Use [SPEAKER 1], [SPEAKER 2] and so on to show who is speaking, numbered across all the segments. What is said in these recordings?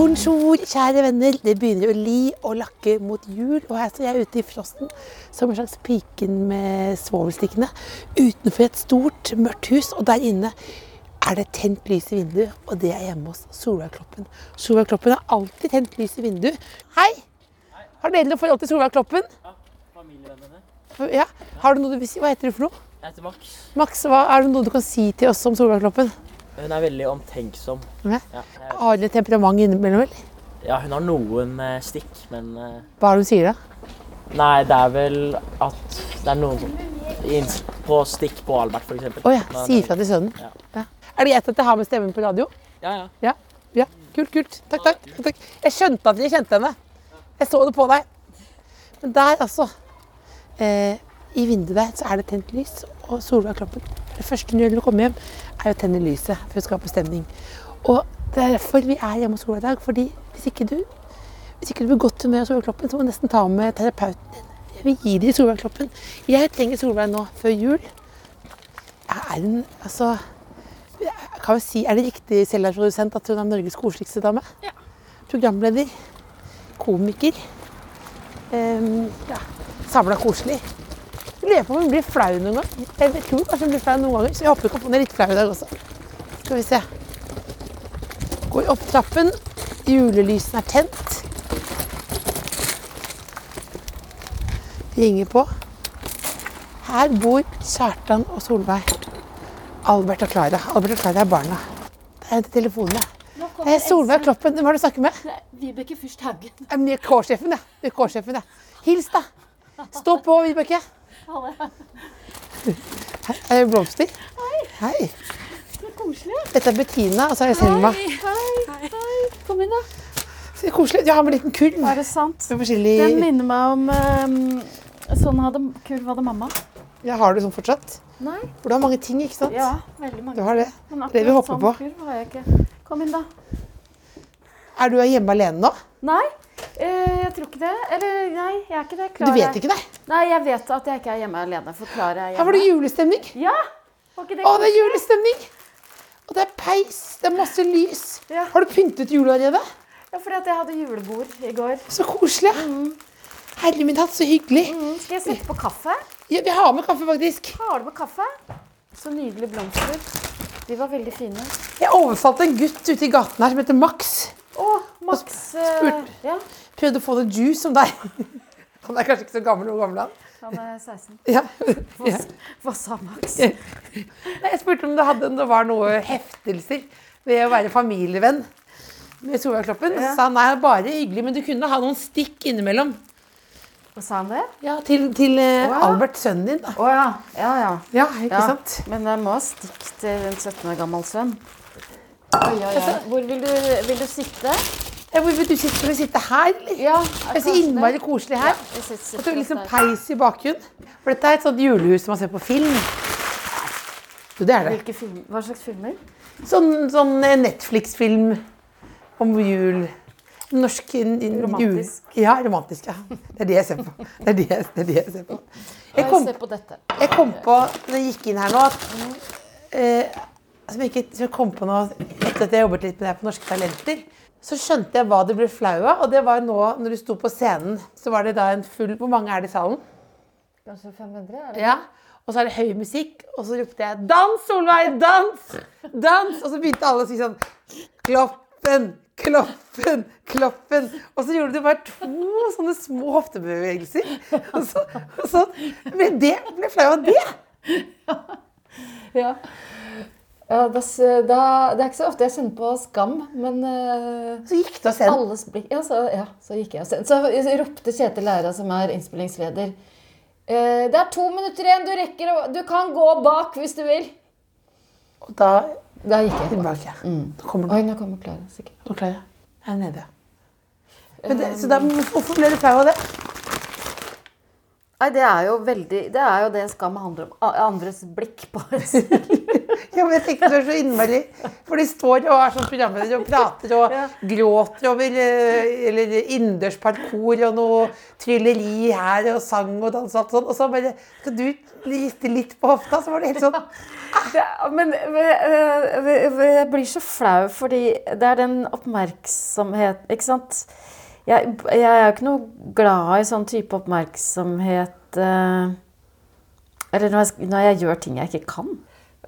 [SPEAKER 1] Bonjour, kjære venner. Det begynner å li og lakke mot jul. Og her står jeg ute i frosten som en slags piken med svovelstikkene. Utenfor et stort, mørkt hus, og der inne er det tent lys i vinduet. Og det er hjemme hos Solveig Kloppen. Solveig Kloppen har alltid tent lys i vinduet. Hei! Har dere noe forhold til Solveig Kloppen?
[SPEAKER 2] Familievennene.
[SPEAKER 1] Ja. Har du noe du vil si? Hva heter du for noe?
[SPEAKER 2] Jeg heter Max.
[SPEAKER 1] Max, hva, er det noe du kan si til oss om Solveig Kloppen?
[SPEAKER 2] Hun er veldig omtenksom.
[SPEAKER 1] Ja.
[SPEAKER 2] Ja,
[SPEAKER 1] Har hun et temperament innimellom, eller?
[SPEAKER 2] ja hun har noen eh, stikk, men eh,
[SPEAKER 1] Hva er det hun sier da?
[SPEAKER 2] Nei, det er vel at det er noen på stikk på Albert, for eksempel.
[SPEAKER 1] oh, ja,
[SPEAKER 2] Men,
[SPEAKER 1] si ifra til sønnen.
[SPEAKER 2] Ja.
[SPEAKER 1] Ja. Er det greit at jeg har med stemmen på radio?
[SPEAKER 2] Ja, ja.
[SPEAKER 1] Ja. ja. Kult, kult. Takk. takk, takk. Jeg skjønte at jeg kjente henne. Jeg så det på deg. Men der, altså eh, I vinduet der så er det tent lys, og Solveig Kloppen Det første hun gjør når hun kommer hjem, er å tenne lyset for å skape stemning. Og det er derfor vi er hjemme hos Ola i dag. fordi hvis ikke du hvis ikke du blir godt humør av Solveigkloppen, så må du nesten ta med terapeuten din. Jeg vil gi deg Solveigkloppen. Jeg trenger Solveig nå før jul. Er en Altså kan vi si, Er det riktig selvprodusent at hun er Norges koseligste dame? Ja. Programleder. Komiker. Um, ja. Samla koselig. Lurer på om hun blir flau noen gang. Jeg tror kanskje hun blir flau noen ganger, så jeg håper hun kan få ned litt flau i dag også. Skal vi se. Går opp trappen. Julelysene er tent. Ringer på. Her bor Kjartan og Solveig. Albert og Klara. Albert og Klara er barna. Det er telefonene. Det er Solveig Kloppen. Hvem har du snakket med?
[SPEAKER 3] Vibeke Fyrst Haugen.
[SPEAKER 1] K-sjefen, jeg. Hils, da. Stå på, Vibeke. Her er det blomster. Hei.
[SPEAKER 3] Så koselig.
[SPEAKER 1] Dette er Bettina, og så er det Selma.
[SPEAKER 3] Hei, hei. Kom inn, da.
[SPEAKER 1] Så koselig. Du har med en liten kurv.
[SPEAKER 3] Er det sant?
[SPEAKER 1] Forskjellig
[SPEAKER 3] Den minner meg om um, Sånn hadde kurv hadde mamma.
[SPEAKER 1] ja, Har du sånn fortsatt?
[SPEAKER 3] Nei.
[SPEAKER 1] For du har mange ting, ikke sant?
[SPEAKER 3] Ja, veldig
[SPEAKER 1] Du
[SPEAKER 3] mange.
[SPEAKER 1] har det.
[SPEAKER 3] Men
[SPEAKER 1] det vi
[SPEAKER 3] akkurat sånn
[SPEAKER 1] på.
[SPEAKER 3] kurv har jeg ikke. Kom inn, da.
[SPEAKER 1] Er du hjemme alene nå?
[SPEAKER 3] Nei, eh, jeg tror ikke det. Eller nei, jeg er ikke det.
[SPEAKER 1] Du vet ikke det?
[SPEAKER 3] Nei, jeg vet at jeg ikke er hjemme alene. For Klara er
[SPEAKER 1] Her var det julestemning.
[SPEAKER 3] Ja! Var ikke det
[SPEAKER 1] Å, det er julestemning! Og det er peis. Det er masse lys.
[SPEAKER 3] Ja.
[SPEAKER 1] Har du pyntet allerede?
[SPEAKER 3] Ja, fordi at jeg hadde julebord i går.
[SPEAKER 1] Så koselig. Herre min hatt, så hyggelig.
[SPEAKER 3] Mm, skal jeg sette på kaffe?
[SPEAKER 1] Ja, vi har med kaffe, faktisk.
[SPEAKER 3] Har du med kaffe? Så nydelige blomster. De var veldig fine.
[SPEAKER 1] Jeg overfalt en gutt ute i gaten her som heter Max.
[SPEAKER 3] Å, Max Og
[SPEAKER 1] spurte,
[SPEAKER 3] Ja,
[SPEAKER 1] Prøvde å få noe juice som deg. Han er kanskje ikke så gammel. Hvor gammel er han?
[SPEAKER 3] han er 16.
[SPEAKER 1] Ja.
[SPEAKER 3] Hva,
[SPEAKER 1] Ja.
[SPEAKER 3] sa Max?
[SPEAKER 1] Jeg spurte om det, hadde, om det var noe heftelser ved å være familievenn med Solveig Kloppen. Ja. sa han nei, bare hyggelig, men du kunne ha noen stikk innimellom.
[SPEAKER 3] Hva sa han det?
[SPEAKER 1] Ja, Til, til
[SPEAKER 3] Å, ja.
[SPEAKER 1] Albert, sønnen din. da.
[SPEAKER 3] Oh, ja. Ja, ja.
[SPEAKER 1] Ja, ikke
[SPEAKER 3] ja.
[SPEAKER 1] sant?
[SPEAKER 3] Men jeg må ha stikk til en 17 år gammel sønn. Oi, oi, oi. Hvor vil du, vil du sitte?
[SPEAKER 1] Ja, hvor du sitte? Skal vi sitte her, eller?
[SPEAKER 3] Ja,
[SPEAKER 1] Det er så innmari koselig her.
[SPEAKER 3] Jeg
[SPEAKER 1] Og så liksom peis i bakgrunnen. For dette er et sånt julehus som man ser på film. Du, det er det.
[SPEAKER 3] Hvilke film, hva slags filmer?
[SPEAKER 1] Sånn, sånn eh, Netflix-film om jul. Norsk
[SPEAKER 3] Romantisk.
[SPEAKER 1] Jul. Ja, romantisk. ja. Det er det jeg ser på. Det er det, jeg- det, er det jeg ser på. Jeg kom,
[SPEAKER 3] på dette.
[SPEAKER 1] jeg kom på når jeg gikk inn her nå, at eh, som jeg, ikke, som jeg kom på nå, etter at jeg jobbet litt med det her på Norske Talenter, så skjønte jeg hva det ble flau av. Og det var nå når du sto på scenen, så var det da en full Hvor mange er det i salen?
[SPEAKER 3] Kanskje 500? Er det?
[SPEAKER 1] Ja. Og så er det høy musikk, og så ropte jeg 'Dans, Solveig! Dans! Dans!' Og så begynte alle å si sånn Kloppen! Kloppen! Kloppen! Og så gjorde du bare to sånne små hoftebevegelser. Og så, og så Men det ble flau av det!
[SPEAKER 3] Ja. Ja, da, da, det er ikke så ofte jeg kjenner på skam, men eh,
[SPEAKER 1] Så gikk du og scenen.
[SPEAKER 3] alles blikk ja så, ja, så gikk jeg og scenen. Så ropte Kjetil Læra, som er innspillingsleder eh, Det er to minutter igjen, du rekker å Du kan gå bak hvis du vil.
[SPEAKER 1] Og da
[SPEAKER 3] Da gikk jeg.
[SPEAKER 1] tilbake. Da kommer
[SPEAKER 3] Oi, nå kommer Klara, sikkert.
[SPEAKER 1] Nå klarer jeg. Jeg er nede. Men det, så da, hvorfor ble du flau av det?
[SPEAKER 3] Nei, det er jo veldig Det er jo det skam handler om. Andres blikk på selv.
[SPEAKER 1] Ja, men jeg tenkte du er så innmari For de står og er sånn programledere og prater og
[SPEAKER 3] Ja.
[SPEAKER 1] gråter over eh, eller innendørs parkour og noe trylleri her og sang og dans og alt sånt. Og så bare skal du riste litt på hofta, så var det helt sånn
[SPEAKER 3] Det, men men øh, jeg blir så flau, fordi det er den oppmerksomheten, Ikke sant? Jeg, jeg er ikke noe glad i sånn type oppmerksomhet øh, Eller når jeg, når jeg gjør ting jeg ikke kan.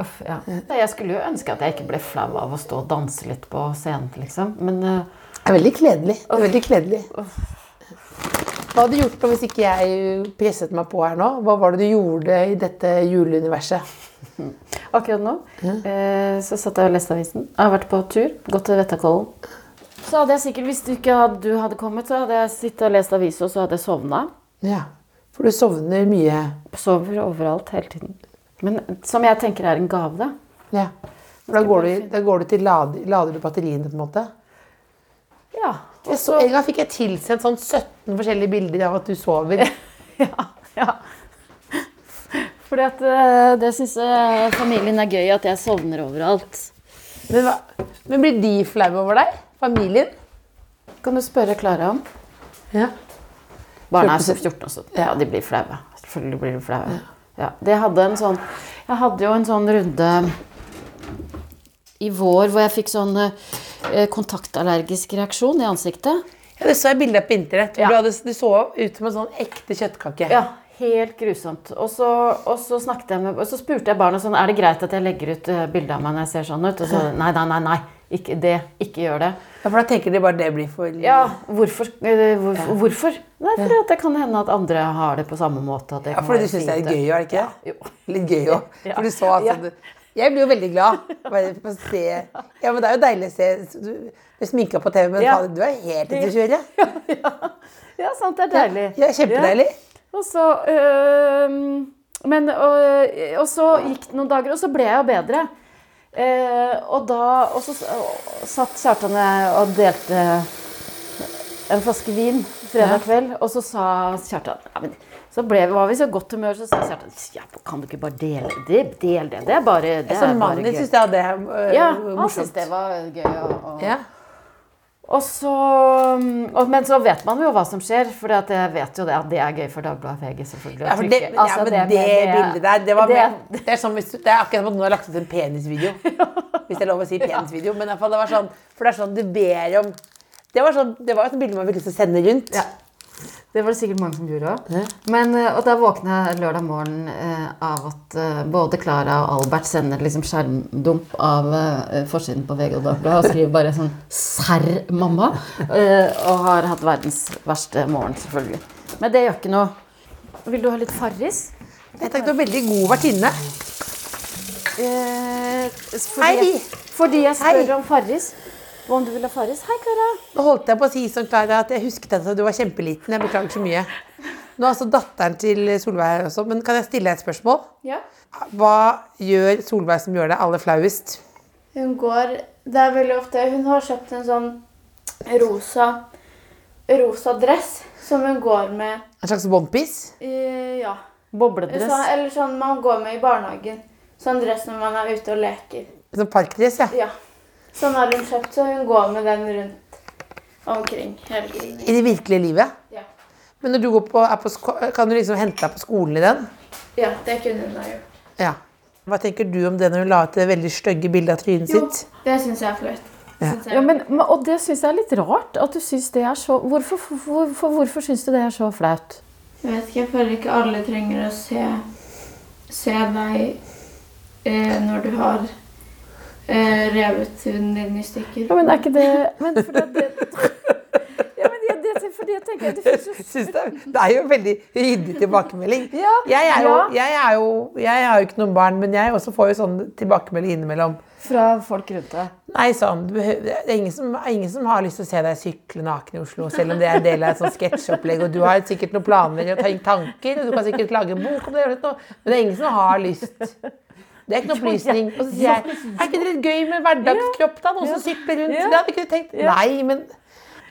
[SPEAKER 3] Uff, ja. Jeg skulle jo ønske at jeg ikke ble flau av å stå og danse litt på scenen, liksom. Men øh,
[SPEAKER 1] Det er veldig kledelig. Det er veldig kledelig. Hva hadde du gjort hvis ikke jeg presset meg på her nå? Hva var det du gjorde i dette juleuniverset?
[SPEAKER 3] akkurat nå eh, så satt jeg og leste avisen. Jeg har vært på tur, gått til Vettakollen. Så hadde jeg sikkert, Hvis du ikke hadde, du hadde kommet, så hadde jeg sittet og lest avis, og så hadde jeg sovna.
[SPEAKER 1] Ja, for du sovner mye.
[SPEAKER 3] Sover overalt hele tiden. Men som jeg tenker er en gave, da.
[SPEAKER 1] Ja. For da går du, da går du til lader, lader du batteriene på en måte.
[SPEAKER 3] Ja.
[SPEAKER 1] Så, en gang fikk jeg tilsendt sånn 17 forskjellige bilder av at du sover.
[SPEAKER 3] ja, ja. Fordi at eh, det syns familien er gøy, at jeg sovner overalt.
[SPEAKER 1] Men, hva, men blir de flaue over deg? Familien?
[SPEAKER 3] Kan du spørre Klara om?
[SPEAKER 1] Ja.
[SPEAKER 3] Barna er så 14 sånn. Ja, de blir flaue. Selvfølgelig blir de flaue. Ja. Ja. hadde en sånn Jeg hadde jo en sånn runde i vår hvor jeg fikk sånn eh, kontaktallergisk reaksjon i ansiktet.
[SPEAKER 1] ja, det så jeg bilde på internett.
[SPEAKER 3] Ja.
[SPEAKER 1] Du, hadde, du så ut som en sånn ekte kjøttkake.
[SPEAKER 3] Ja, helt grusomt. Og så, og så med Og så spurte jeg barna sånn Er det greit at jeg legger ut uh, bilde av meg når jeg ser sånn ut? Og så nei, nei, nei. nei. Ikke det. Ikke gjør det.
[SPEAKER 1] Ja, For da tenker de bare det blir for
[SPEAKER 3] Ja, hvorfor? eh, hvorfor? hvorfor? Nei, for at det kan hende at andre har det på samme måte. At det
[SPEAKER 1] Ja,
[SPEAKER 3] for
[SPEAKER 1] fordi du syns det er gøy, er det ikke Ja,
[SPEAKER 3] Jo.
[SPEAKER 1] Litt gøy òg.
[SPEAKER 3] Ja.
[SPEAKER 1] For du så altså
[SPEAKER 3] Ja.
[SPEAKER 1] Jeg blir jo veldig glad. Bare for å se Ja, men det er jo deilig å se Du, er sminka på TV, men
[SPEAKER 3] Ja.
[SPEAKER 1] du er helt ute å kjøre.
[SPEAKER 3] Ja, sant. Det er deilig.
[SPEAKER 1] Ja, kjempedeilig.
[SPEAKER 3] Ja. Og så øh, Men og, og så gikk det noen dager, og så ble jeg jo bedre. Eh, og da Og så satt Kjartan og delte en flaske vin fredag kveld, og så sa Kjartan ja, men, Så ble, var vi så godt humør, så sa Kjartan ja, kan du ikke bare dele det? Del det. Det er bare, det er bare
[SPEAKER 1] mannen din syns det er øh,
[SPEAKER 3] Ja, han syntes det var gøy. Og, og,
[SPEAKER 1] Ja.
[SPEAKER 3] Og så, og, men så vet man jo hva som skjer, for jeg vet jo det at det er gøy for Dagbladet VG. selvfølgelig.
[SPEAKER 1] Ja, det.
[SPEAKER 3] Altså,
[SPEAKER 1] ja, men det,
[SPEAKER 3] det,
[SPEAKER 1] bildet der, det var
[SPEAKER 3] det-
[SPEAKER 1] med, det, er hvis det er akkurat som at noen har lagt ut en penisvideo. Hvis det er lov å si penisvideo. Men i hvert fall, det var sånn, for det er sånn du ber om Det var, sånn, det var et bilde man ville lyst til å sende rundt.
[SPEAKER 3] Ja. Det var det sikkert mange som gjorde òg. Men eh, Og da våkna jeg lørdag morgen eh, av at eh, både Klara og Albert sender liksom skjermdump av forsiden på VG og Dagbladet og skriver bare sånn 'Serr, mamma'. Eh, og har hatt verdens verste morgen, selvfølgelig. Men det gjør ikke noe. Vil du ha litt Farris?
[SPEAKER 1] Jeg tenkte du var veldig god vertinne.
[SPEAKER 3] Eh, fordi,
[SPEAKER 1] Hei.
[SPEAKER 3] Fordi jeg spør
[SPEAKER 1] Hei.
[SPEAKER 3] om Farris. Og om du ville ha Farris. Hei, Klara.
[SPEAKER 1] Nå holdt jeg på å si som Klara at jeg husket at du var kjempeliten. Jeg beklager så mye. Nå er altså datteren til Solveig her også, men kan jeg stille deg et spørsmål?
[SPEAKER 3] Ja.
[SPEAKER 1] Hva gjør Solveig som gjør deg aller flauest?
[SPEAKER 4] Hun går Det er veldig ofte Hun har kjøpt en sånn rosa rosa dress som hun går med
[SPEAKER 1] En slags onepiece?
[SPEAKER 4] Ja.
[SPEAKER 3] Bobledress.
[SPEAKER 4] Så, eller sånn man går med i barnehagen. Sånn dress når man er ute og leker.
[SPEAKER 1] Sånn parkdress, ja.
[SPEAKER 4] Ja. Sånn har hun kjøpt, så hun går med den rundt omkring hele tiden.
[SPEAKER 1] I det virkelige livet.
[SPEAKER 4] Ja.
[SPEAKER 1] Men når du går på, er på, sko- kan du liksom hente deg på skolen i den?
[SPEAKER 4] ja, det kunne hun ha gjort.
[SPEAKER 1] Ja. Hva tenker du om det når hun la ut det veldig stygge bildet av trynet
[SPEAKER 4] Jo,
[SPEAKER 1] sitt?
[SPEAKER 4] det syns jeg er flaut.
[SPEAKER 1] Ja.
[SPEAKER 3] Ja, men, og det syns jeg er litt rart. at du synes det er så, Hvorfor, hvorfor, hvorfor syns du det er så flaut?
[SPEAKER 4] Jeg vet ikke, jeg føler ikke alle trenger å se, se deg eh, når du har revet huden din i stykker.
[SPEAKER 3] Ja, men er ikke det men for det, det, ja, men det, det, fordi jeg tenker det jo
[SPEAKER 1] Syns det, det er jo veldig ryddig tilbakemelding.
[SPEAKER 3] Ja,
[SPEAKER 1] Jeg, er jo,
[SPEAKER 3] ja.
[SPEAKER 1] jeg, er jo, jeg har jo ikke noen barn, men jeg også får jo sånn tilbakemelding innimellom.
[SPEAKER 3] fra folk rundt deg.
[SPEAKER 1] Nei, sånn, du behøver, det er ingen som, ingen som har lyst til å se deg sykle naken i Oslo, selv om det er en del av et sånt sketsjopplegg, og du har sikkert noen planer og tanker, og du kan sikkert lage en bok om det, men det er ingen som har lyst. Det er ikke noe opplysning. Og så sier jeg, er ikke det litt gøy med hverdagskropp da, noen som sykler rundt? Det hadde ikke du tenkt. Nei, men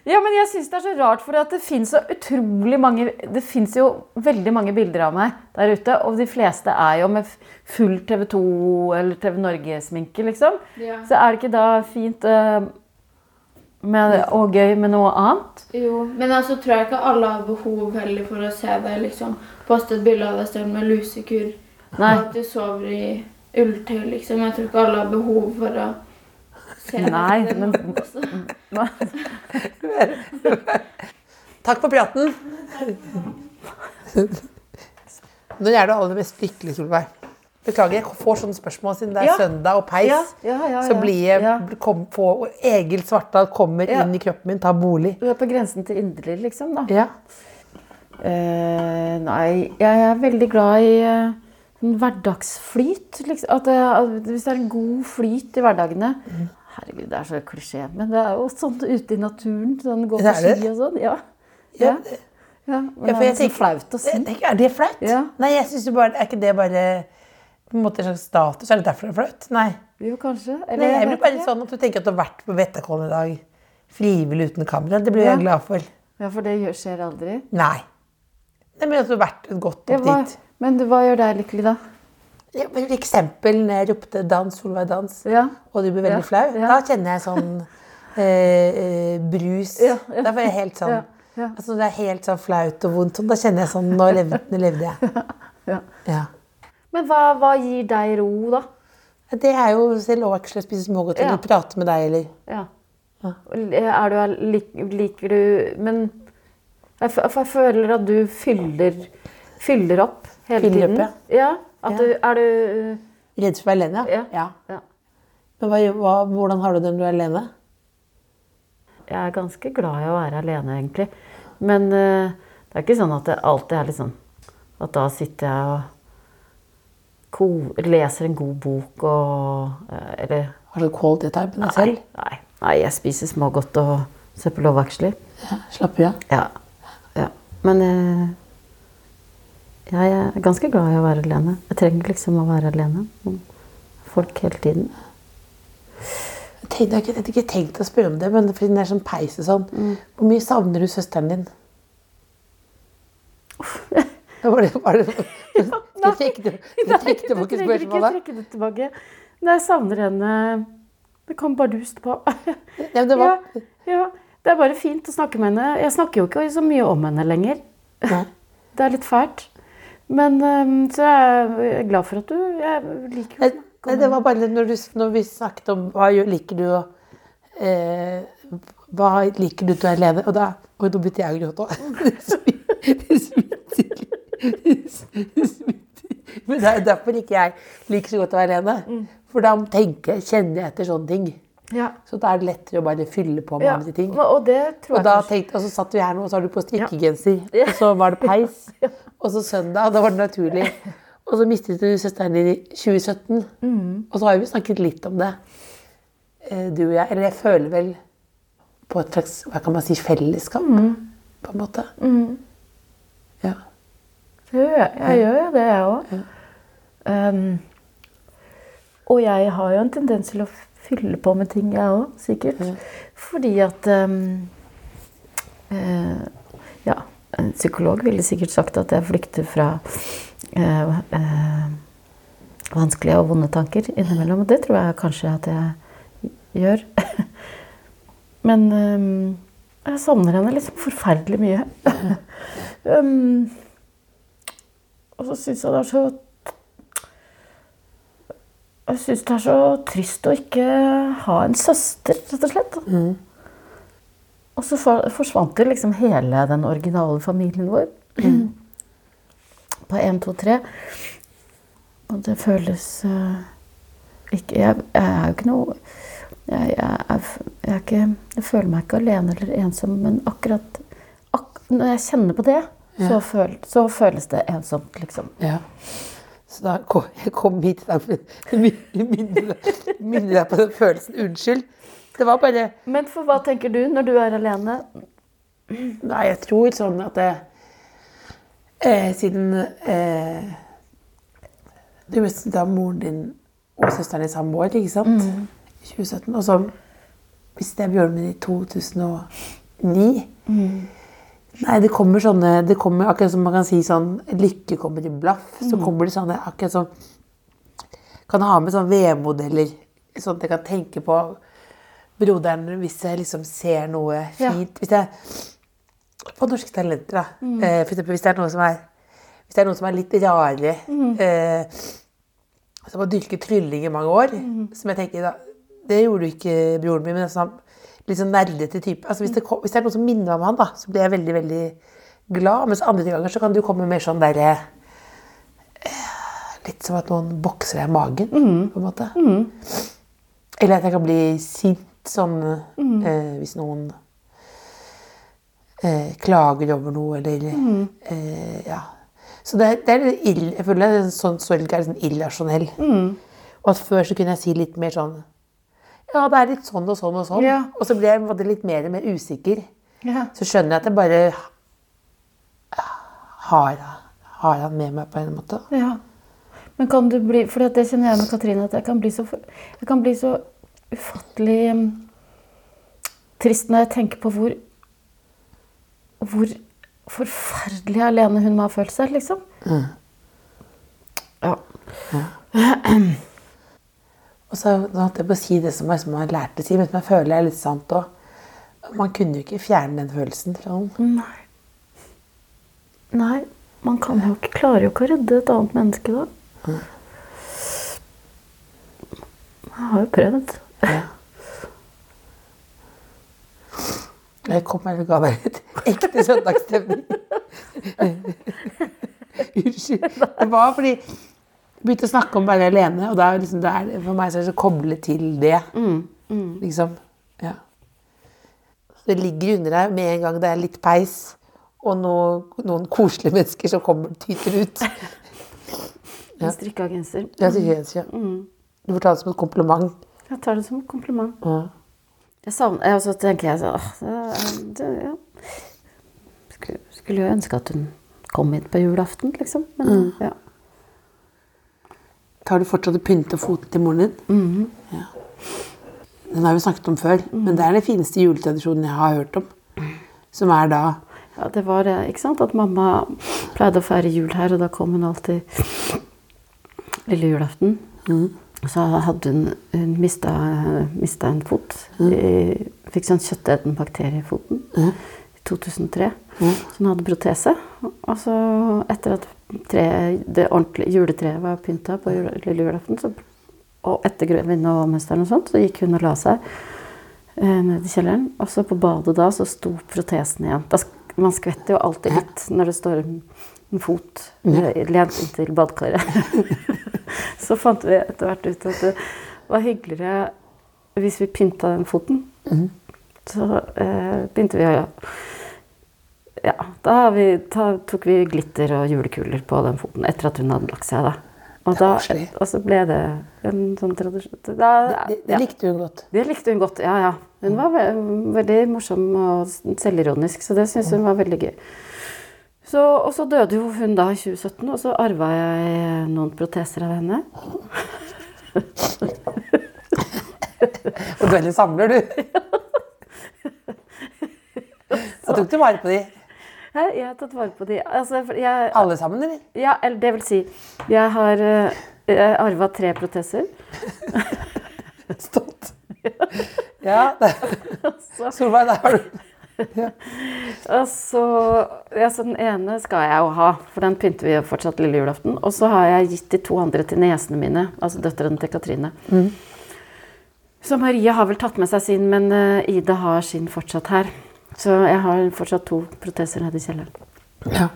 [SPEAKER 3] Ja, men jeg syns det er så rart, for det fins så utrolig mange Det fins jo veldig mange bilder av meg der ute, og de fleste er jo med full TV 2 eller TV Norge-sminke, liksom.
[SPEAKER 4] Ja.
[SPEAKER 3] Så er det ikke da fint uh, med, og gøy med noe annet?
[SPEAKER 4] Jo, men altså tror jeg ikke alle har behov heller for å se deg liksom poste et bilde av deg selv med lusekur.
[SPEAKER 3] Nei.
[SPEAKER 4] Og at du sover i ulltøy, liksom. Jeg tror ikke alle har behov for å se
[SPEAKER 3] Nei,
[SPEAKER 4] det.
[SPEAKER 3] men
[SPEAKER 1] Takk for praten. Når er du aller mest lykkelig, Solveig? Beklager, jeg får sånne spørsmål siden det er
[SPEAKER 3] Ja.
[SPEAKER 1] søndag og peis.
[SPEAKER 3] Ja, ja, ja,
[SPEAKER 1] Så blir jeg kom, på, og Egil Svartdal kommer inn i kroppen min, tar bolig.
[SPEAKER 3] Du er på grensen til inderlig, liksom? da.
[SPEAKER 1] Ja.
[SPEAKER 3] Eh, nei, jeg er veldig glad i sånn hverdagsflyt. Liksom. At, det, at hvis det er en god flyt i hverdagene Herregud, det er så klisjé, men det er jo sånn ute i naturen. Sånn gå på ski og sånn. Ja.
[SPEAKER 1] Ja.
[SPEAKER 3] ja. men
[SPEAKER 1] Ja,
[SPEAKER 3] det er
[SPEAKER 1] tenker-
[SPEAKER 3] flaut å si.
[SPEAKER 1] Tenker, Er det flaut? Nei, jeg synes jo bare, Er ikke det bare på en måte en slags status? Er det derfor det er flaut? Nei.
[SPEAKER 3] Jo, kanskje. Eller
[SPEAKER 1] Nei,
[SPEAKER 3] jeg
[SPEAKER 1] blir bare
[SPEAKER 3] ikke.
[SPEAKER 1] sånn at du tenker at du har vært på Vettakollen i dag frivillig uten kamera. Det blir jeg glad for.
[SPEAKER 3] Ja, for det skjer aldri.
[SPEAKER 1] Nei. Nei, men at du har vært gått opp dit.
[SPEAKER 3] Men hva gjør deg lykkelig, da?
[SPEAKER 1] Ja, for eksempel når jeg ropte 'dans, Solveig, dans',
[SPEAKER 3] Ja.
[SPEAKER 1] og du ble veldig
[SPEAKER 3] Ja,
[SPEAKER 1] flau, da kjenner jeg sånn eh, eh, brus. Da får jeg helt sånn. Altså, Det er helt sånn flaut og vondt. Da kjenner jeg sånn Nå levde, nå levde jeg.
[SPEAKER 3] Ja.
[SPEAKER 1] Ja.
[SPEAKER 3] Men hva, hva gir deg ro, da?
[SPEAKER 1] Det er jo selv å spise smågodt
[SPEAKER 3] Ja.
[SPEAKER 1] prate med deg eller
[SPEAKER 3] Ja. Er du, lik, liker du Men jeg, jeg føler at du fyller, fyller opp hele tiden.
[SPEAKER 1] opp,
[SPEAKER 3] ja.
[SPEAKER 1] Ja.
[SPEAKER 3] du Er du
[SPEAKER 1] Redd for å være alene?
[SPEAKER 3] Ja.
[SPEAKER 1] ja.
[SPEAKER 3] ja.
[SPEAKER 1] Men hva, hva, hvordan har du det når du er alene?
[SPEAKER 3] Jeg er ganske glad i å være alene, egentlig. Men uh, det er ikke sånn at det alltid er litt sånn At da sitter jeg og ko leser en god bok og uh, Eller
[SPEAKER 1] Har du quality time med deg selv?
[SPEAKER 3] nei, nei, jeg spiser smågodt og ser på Love Actually.
[SPEAKER 1] Ja, Slapper av?
[SPEAKER 3] Ja. ja. Men eh, jeg er ganske glad i å være alene. Jeg trenger liksom å være alene folk hele tiden.
[SPEAKER 1] Jeg hadde ikke tenkt å spørre om det, men fordi den er sånn peis og sånn.
[SPEAKER 3] Mm.
[SPEAKER 1] Hvor mye savner du søsteren din? Var det, var det, du trekker du, trekker
[SPEAKER 3] trenger ikke
[SPEAKER 1] spørsmålet?
[SPEAKER 3] trekke det tilbake. Nei, jeg savner henne Det kom bardust på.
[SPEAKER 1] Ja, det var,
[SPEAKER 3] ja, ja, det er bare fint å snakke med henne. Jeg snakker jo ikke så mye om henne lenger.
[SPEAKER 1] Nei.
[SPEAKER 3] Det er litt fælt. Men så så jeg er glad for at du Jeg liker
[SPEAKER 1] Nei, nei, det var bare når, du, når vi snakket om hva liker du å eh, Hva liker du til å alene? Og da Oi, nå begynte jeg å gråte òg. Det smitter. Men det er derfor ikke jeg liker så godt å være alene. For da tenker, kjenner jeg etter sånne ting.
[SPEAKER 3] Ja.
[SPEAKER 1] Så da er det lettere å bare fylle på med
[SPEAKER 3] ja.
[SPEAKER 1] andre ting.
[SPEAKER 3] Og det tror
[SPEAKER 1] Og, da tenkte, og så satt vi her nå, og så har du på strikkegenser. Og så var det peis. Og så søndag. Da var det naturlig. Og så mistet du søsteren din i 2017. Og så har vi snakket litt om det, eh, du og jeg. Eller jeg føler vel på et slags hva kan man si, fellesskap, på en måte. Ja.
[SPEAKER 3] Jeg. Jeg gjør jo det, jeg òg. og jeg har jo en tendens til å fylle på med ting, jeg òg, sikkert. Fordi at um, uh, Ja, en psykolog ville sikkert sagt at jeg flykter fra uh, uh, vanskelige og vonde tanker innimellom. Og det tror jeg kanskje at jeg gjør. Men um, jeg savner henne liksom forferdelig mye. um, og så syns jeg det er så Jeg syns det er så trist å ikke ha en søster, rett og slett. Og så for, forsvant jo liksom hele den originale familien vår. På 1, 2, 3. Og det føles uh, ikke jeg, jeg er jo ikke noe jeg, jeg, jeg, ikke, jeg føler meg ikke alene eller ensom, men akkurat ak, når jeg kjenner på det, så, føl, så føles det ensomt, liksom.
[SPEAKER 1] ja. Så da kom jeg kom hit i dag for å minne deg på den følelsen. Unnskyld. Det var bare
[SPEAKER 3] Men for hva tenker du når du er alene?
[SPEAKER 1] Nei, jeg tror sånn at det, eh, Siden eh, Du mistet da moren din og søsteren din samme år, ikke sant? I 2017. Og så mistet jeg bjørnen min i ni. Nei, det kommer sånne Det kommer akkurat som man kan si sånn Lykke kommer i blaff. Så kommer det sånne akkurat som Kan ha med sånne VM-modeller. Sånn at jeg kan tenke på broderen hvis jeg liksom ser noe
[SPEAKER 3] Ja.
[SPEAKER 1] fint. Hvis jeg På Norske Talenter, da. Eh, for eksempel hvis det er noe som er Hvis det er noen som er litt rare eh, Som har dyrket trylling i mange år. Som jeg tenker da, Det gjorde jo ikke broren min, men sånn, litt sånn nerdete type. Altså, hvis, det, hvis det er noe som minner meg om han, da, så blir jeg veldig veldig glad. Mens andre ganger så kan du komme mer sånn derre eh, Litt som at noen bokser deg i magen, på en måte. Eller at jeg kan bli sint sånn eh, hvis noen eh, klager over noe, eller eh, Ja. Så det, det er ill, jeg føler sånn sorg er sånn irrasjonell. Og at før så kunne jeg si litt mer sånn Ja, det er litt sånn og sånn og sånn.
[SPEAKER 3] Ja.
[SPEAKER 1] Og så ble jeg litt mer og mer usikker.
[SPEAKER 3] Ja.
[SPEAKER 1] Så skjønner jeg at jeg bare har, har han med meg på en måte.
[SPEAKER 3] Ja. Men kan du bli For det kjenner jeg med Katrine, at jeg kan bli så, kan bli så ufattelig um, trist når jeg tenker på hvor Hvor forferdelig alene hun må ha følt seg, liksom. Ja. Ja.
[SPEAKER 1] Og så holdt jeg på å si det som jeg, som jeg lærte å si, men som jeg føler er litt sant òg. Man kunne jo ikke fjerne den følelsen fra noen.
[SPEAKER 3] Nei. Nei, man kan jo ikke klare jo ikke å redde et annet menneske da. Jeg har jo prøvd.
[SPEAKER 1] Jeg kom og ga deg et ekte søndagsstemning. Unnskyld. Det var fordi begynte å snakke om å være alene, og da liksom, det er, for meg så er det så koblet til det. Liksom. Ja. Det ligger under deg med en gang det er litt peis, og noe, noen koselige mennesker som kommer tyter ut.
[SPEAKER 3] En strikka genser.
[SPEAKER 1] Ja, sier det, ja. Du får ta det som et kompliment.
[SPEAKER 3] Jeg tar det som en kompliment.
[SPEAKER 1] Ja.
[SPEAKER 3] Jeg savner, og så tenker jeg sånn åh, det, ja. skulle, jo ønske at hun kom hit på julaften, liksom. Men ja.
[SPEAKER 1] Tar du fortsatt og pynter foten til moren din? ja. Den har vi snakket om før, men det er den fineste juletradisjonen jeg har hørt om. Som er da
[SPEAKER 3] ja, det var det, ikke sant? At mamma pleide å feire jul her, og da kom hun alltid lille julaften. Så hadde hun, hun mista, mista en fot. Mm. fikk sånn kjøttetende bakterie i foten i 2003. Så hun hadde protese. Og så etter at tre, det ordentlige juletreet var pynta på lille julaften, så, og etter grevinne og mesteren og sånt, så gikk hun og la seg eh, ned i kjelleren. Og så på badet da så sto protesen igjen. Da, man skvetter jo alltid litt når det står en, en fot eh, lent inntil badekaret. så fant vi etter hvert ut at det var hyggeligere hvis vi pynta den foten. Så eh, begynte vi å Ja, da, har vi, da tok vi glitter og julekuler på den foten etter at hun hadde lagt seg. da. Og, da, og så ble det en sånn tradisjon. Da,
[SPEAKER 1] Det, det likte hun godt.
[SPEAKER 3] Det likte hun godt, ja, ja. Hun var ve veldig morsom og selvironisk, så det syntes hun var veldig gøy. Så, og så døde jo hun da i 2017, og så arva jeg noen proteser av henne.
[SPEAKER 1] Og du veldig samler, du. Da tok du vare på de
[SPEAKER 3] Jeg har tatt vare på de. Altså, jeg,
[SPEAKER 1] alle sammen, eller?
[SPEAKER 3] ja, eller det vil si, jeg har uh, arva tre proteser.
[SPEAKER 1] Stolt. Ja, det. Solveig, der har du
[SPEAKER 3] Og så, ja, så den ene skal jeg jo ha, for den pynter vi fortsatt lille julaften. Og så har jeg gitt de to andre til niesene mine, altså døtrene til Katrine. Så Maria har vel tatt med seg sin, men eh, Ida har sin fortsatt her. Så jeg har fortsatt to proteser nede i kjelleren.
[SPEAKER 1] Ja.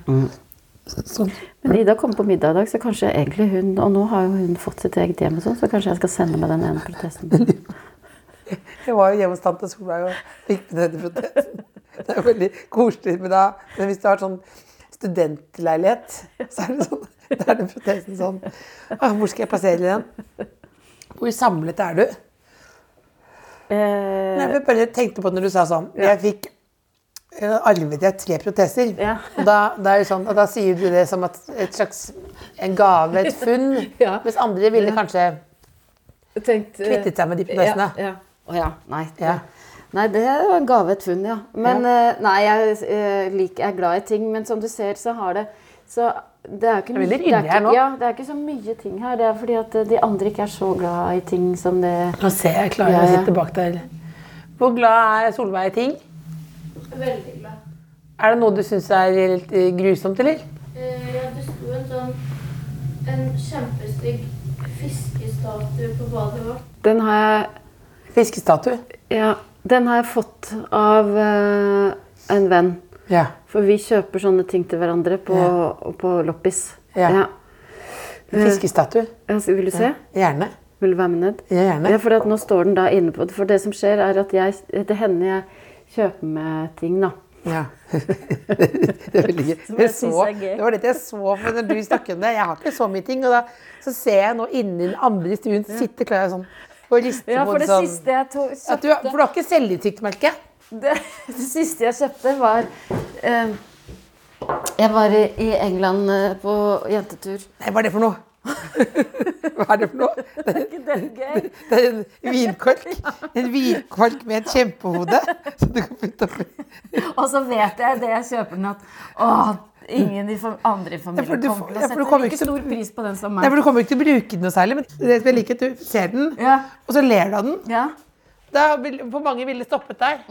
[SPEAKER 1] Sånn.
[SPEAKER 3] Men Ida kom på middag i dag, så kanskje egentlig hun Og nå har jo hun fått sitt eget hjem, og sånn, så kanskje jeg skal sende med den ene protesen.
[SPEAKER 1] Jeg var jo hjemme hos tante Solveig og fikk med denne protesen. Det er jo veldig koselig. Men, da, men hvis du har sånn studentleilighet, så er det sånn, da er det protesen sånn «Åh, Hvor skal jeg plassere den? Hvor samlet er du?
[SPEAKER 3] Eh,
[SPEAKER 1] Nei, jeg bare tenkte på det når du sa sånn Jeg fikk arvet jeg tre proteser.
[SPEAKER 3] Ja.
[SPEAKER 1] Og, da, da det sånn, og da sier du det som et slags en gave, et funn.
[SPEAKER 3] Ja.
[SPEAKER 1] Mens andre ville kanskje
[SPEAKER 3] tenkt, eh,
[SPEAKER 1] kvittet seg med de protesene.
[SPEAKER 3] Ja, ja. Å ja. Nei.
[SPEAKER 1] Ja.
[SPEAKER 3] Nei, det var en gave, et funn, ja. Men eh, nei, jeg, eh, jeg er glad i ting, men som du ser, så har det så det er,
[SPEAKER 1] Det
[SPEAKER 3] mye- det er ikke-. Ja, det er ikke så mye ting her. Det er fordi at eh, de andre ikke er så glad i ting som det
[SPEAKER 1] Nå ser jeg klarer
[SPEAKER 3] Ja, ja.
[SPEAKER 1] sitte bak der. Hvor glad er Solveig i ting?
[SPEAKER 4] Veldig glad.
[SPEAKER 1] Er det noe du syns er litt eh, grusomt, eller?
[SPEAKER 4] Eh, ja, det sto en sånn en kjempestygg fiskestatue på badet vårt.
[SPEAKER 3] Den har jeg
[SPEAKER 1] Fiskestatue.
[SPEAKER 3] Ja, den har jeg fått av uh, en venn.
[SPEAKER 1] Ja.
[SPEAKER 3] For vi kjøper sånne ting til hverandre på, på loppis.
[SPEAKER 1] Ja. Fiskestatue.
[SPEAKER 3] Ja, vil du se?
[SPEAKER 1] Gjerne.
[SPEAKER 3] Vil du være med ned?
[SPEAKER 1] Ja, gjerne.
[SPEAKER 3] Ja, for at nå står den da inne på For det som skjer, er at jeg, det hender jeg kjøper med ting, da.
[SPEAKER 1] Ja. det Jeg
[SPEAKER 3] jeg
[SPEAKER 1] så, det var dette jeg så for når du snakket om det. Jeg har ikke så mye ting. Og da så ser jeg nå inni den andre stuen sitter Klara sånn og rister
[SPEAKER 3] Ja,
[SPEAKER 1] på
[SPEAKER 3] for det
[SPEAKER 1] sånn
[SPEAKER 3] siste jeg kjøpte
[SPEAKER 1] at du, For du har ikke selvinnsikt, merker
[SPEAKER 3] det, det siste jeg kjøpte, var eh, Jeg var i, i England eh, på jentetur.
[SPEAKER 1] Hva er det for noe? Hva er det for noe? Det er,
[SPEAKER 3] Det er gøy.
[SPEAKER 1] det er en vinkork. En vinkork med et kjempehode som du kan putte oppi.
[SPEAKER 3] Og så vet jeg det jeg kjøper den, at å, ingen i andre i familien
[SPEAKER 1] du
[SPEAKER 3] kommer til å sette like stor pris på den som meg.
[SPEAKER 1] Nei, for Du kommer ikke til å bruke den noe særlig, men det jeg liker at du ser den,
[SPEAKER 3] Ja.
[SPEAKER 1] og så ler du av den.
[SPEAKER 3] Ja.
[SPEAKER 1] Vil, for mange ville stoppet der.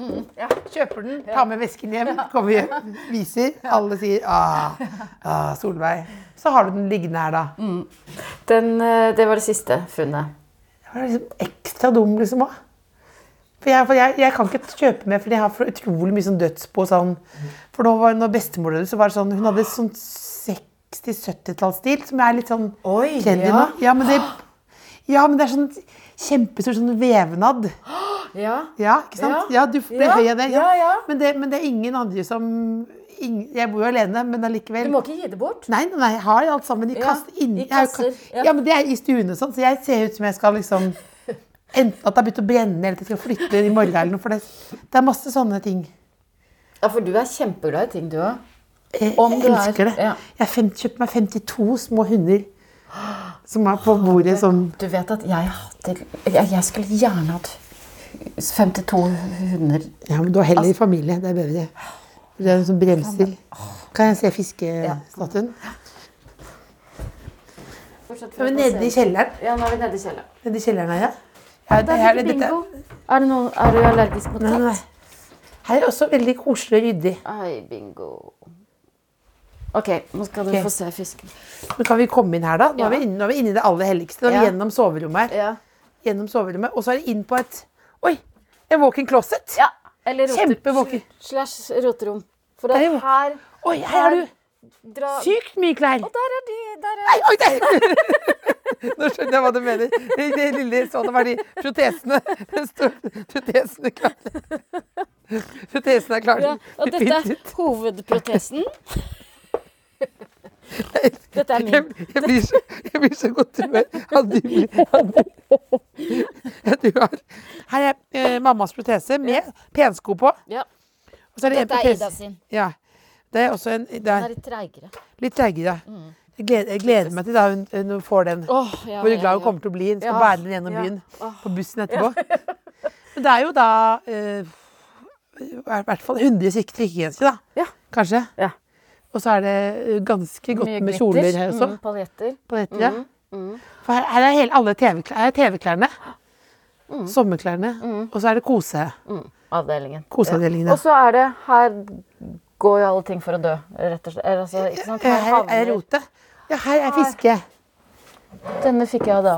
[SPEAKER 1] Kjøper den, tar med vesken hjem, kommer hjem, viser. Alle sier ah, ah, Solveig. Så har du den liggende her, da.
[SPEAKER 3] Den, eh, det var det siste funnet.
[SPEAKER 1] Det var liksom ekstra dum, liksom òg. For, jeg, for jeg, jeg kan ikke kjøpe mer, for jeg har for utrolig mye sånn dødsbo. Sånn. For nå var, når bestemor døde, så var det sånn Hun hadde sånn 60-70-tallsstil, som er litt sånn trendy
[SPEAKER 3] ja.
[SPEAKER 1] nå. Ja, men det, ja, men det er sånn kjempestor sånn vevnad.
[SPEAKER 3] Ja.
[SPEAKER 1] Ja, ikke sant?
[SPEAKER 3] Ja.
[SPEAKER 1] Ja, du, ble
[SPEAKER 3] Ja,
[SPEAKER 1] høy av det.
[SPEAKER 3] ja, ja.
[SPEAKER 1] Men, det, men det er ingen andre som Ingen, Jeg bor jo alene, men allikevel
[SPEAKER 3] Du må ikke gi det bort.
[SPEAKER 1] Nei, nei, jeg har alt sammen i
[SPEAKER 3] Ja,
[SPEAKER 1] kast inn,
[SPEAKER 3] i
[SPEAKER 1] jeg jo ka-
[SPEAKER 3] kasser, ja.
[SPEAKER 1] Ja. men det er i stuen og sånn, så jeg ser ut som jeg skal liksom Enten at det har begynt å brenne, eller at jeg skal flytte i morgen eller noe. For det, det er masse sånne ting.
[SPEAKER 3] Ja, for du er kjempeglad i ting, du òg.
[SPEAKER 1] Jeg,
[SPEAKER 3] Om
[SPEAKER 1] jeg
[SPEAKER 3] elsker er-
[SPEAKER 1] det.
[SPEAKER 3] ja.
[SPEAKER 1] Jeg fem, kjøpt meg 52 små hunder som er på bordet som
[SPEAKER 3] Du vet at jeg Jeg, jeg skulle gjerne hatt 52 hunder.
[SPEAKER 1] Ja, men du har heller familie. Det er bedre. Det er noe som bremser. Kan jeg se fiskestatuen? Ja, nede i kjelleren.
[SPEAKER 3] Ja, nå er vi nede i kjelleren.
[SPEAKER 1] Nede i kjelleren her, ja. ja det, her,
[SPEAKER 3] det. Er, det noe, er du allergisk mot
[SPEAKER 1] nei, nei.
[SPEAKER 3] katt?
[SPEAKER 1] her er også veldig koselig og ryddig.
[SPEAKER 3] Ai, bingo. Ok, nå skal du
[SPEAKER 1] okay.
[SPEAKER 3] få se fisken.
[SPEAKER 1] Men kan vi komme inn her, da? Nå er vi
[SPEAKER 3] Ja.
[SPEAKER 1] inne, nå er vi inne i det aller helligste. Nå er vi
[SPEAKER 3] Ja.
[SPEAKER 1] gjennom soverommet her.
[SPEAKER 3] Ja.
[SPEAKER 1] Gjennom soverommet. Og så er det inn på et Oi! En walk-in closet.
[SPEAKER 3] ja. Eller
[SPEAKER 1] Kjempevåken.
[SPEAKER 3] slash roterom. For at
[SPEAKER 1] er jo-
[SPEAKER 3] her
[SPEAKER 1] Oi, her har du
[SPEAKER 3] dra,
[SPEAKER 1] sykt mye klær.
[SPEAKER 3] Og der er de. Der er
[SPEAKER 1] Nei, oi, der! Nå skjønner jeg hva du mener. Det det lille sånn var de protesene. Protesene klare. Protesene er klare.
[SPEAKER 3] Ja, og dette er hovedprotesen. Dette er min.
[SPEAKER 1] jeg, blir så, jeg blir så godt humør av du, at du har Her er eh, mammas protese med pensko på.
[SPEAKER 3] Ja.
[SPEAKER 1] Og så er det en
[SPEAKER 3] Dette er
[SPEAKER 1] protese
[SPEAKER 3] Ida sin.
[SPEAKER 1] Ja. Det er også en det
[SPEAKER 3] Den
[SPEAKER 1] er
[SPEAKER 3] er litt treigere.
[SPEAKER 1] litt treigere. Jeg gleder, jeg gleder meg til da hun, hun får den.
[SPEAKER 3] Åh, ja,
[SPEAKER 1] Hvor glad hun kommer til å bli. Hun skal
[SPEAKER 3] Ja,
[SPEAKER 1] bære den gjennom
[SPEAKER 3] ja.
[SPEAKER 1] byen
[SPEAKER 3] Åh.
[SPEAKER 1] på bussen etterpå. Men det er jo da eh, i hvert fall 100 stykker strikkegensere, da.
[SPEAKER 3] Ja.
[SPEAKER 1] Kanskje.
[SPEAKER 3] Ja.
[SPEAKER 1] Og så er det eh, ganske godt med kjoler her også.
[SPEAKER 3] Mm, paljetter.
[SPEAKER 1] På dette, ja.
[SPEAKER 3] mm.
[SPEAKER 1] For her, her er hele, alle TV-klær- TV-klærne.
[SPEAKER 3] Mm.
[SPEAKER 1] Sommerklærne. Og så er det kose.
[SPEAKER 3] Avdelingen.
[SPEAKER 1] Koseavdelingen, ja.
[SPEAKER 3] Og så er det Her går jo alle ting for å dø, rett og slett. Eller, Altså, ikke sant?
[SPEAKER 1] Her,
[SPEAKER 3] Her
[SPEAKER 1] her er rotet. Ja, her er fiske.
[SPEAKER 3] Denne fikk jeg da.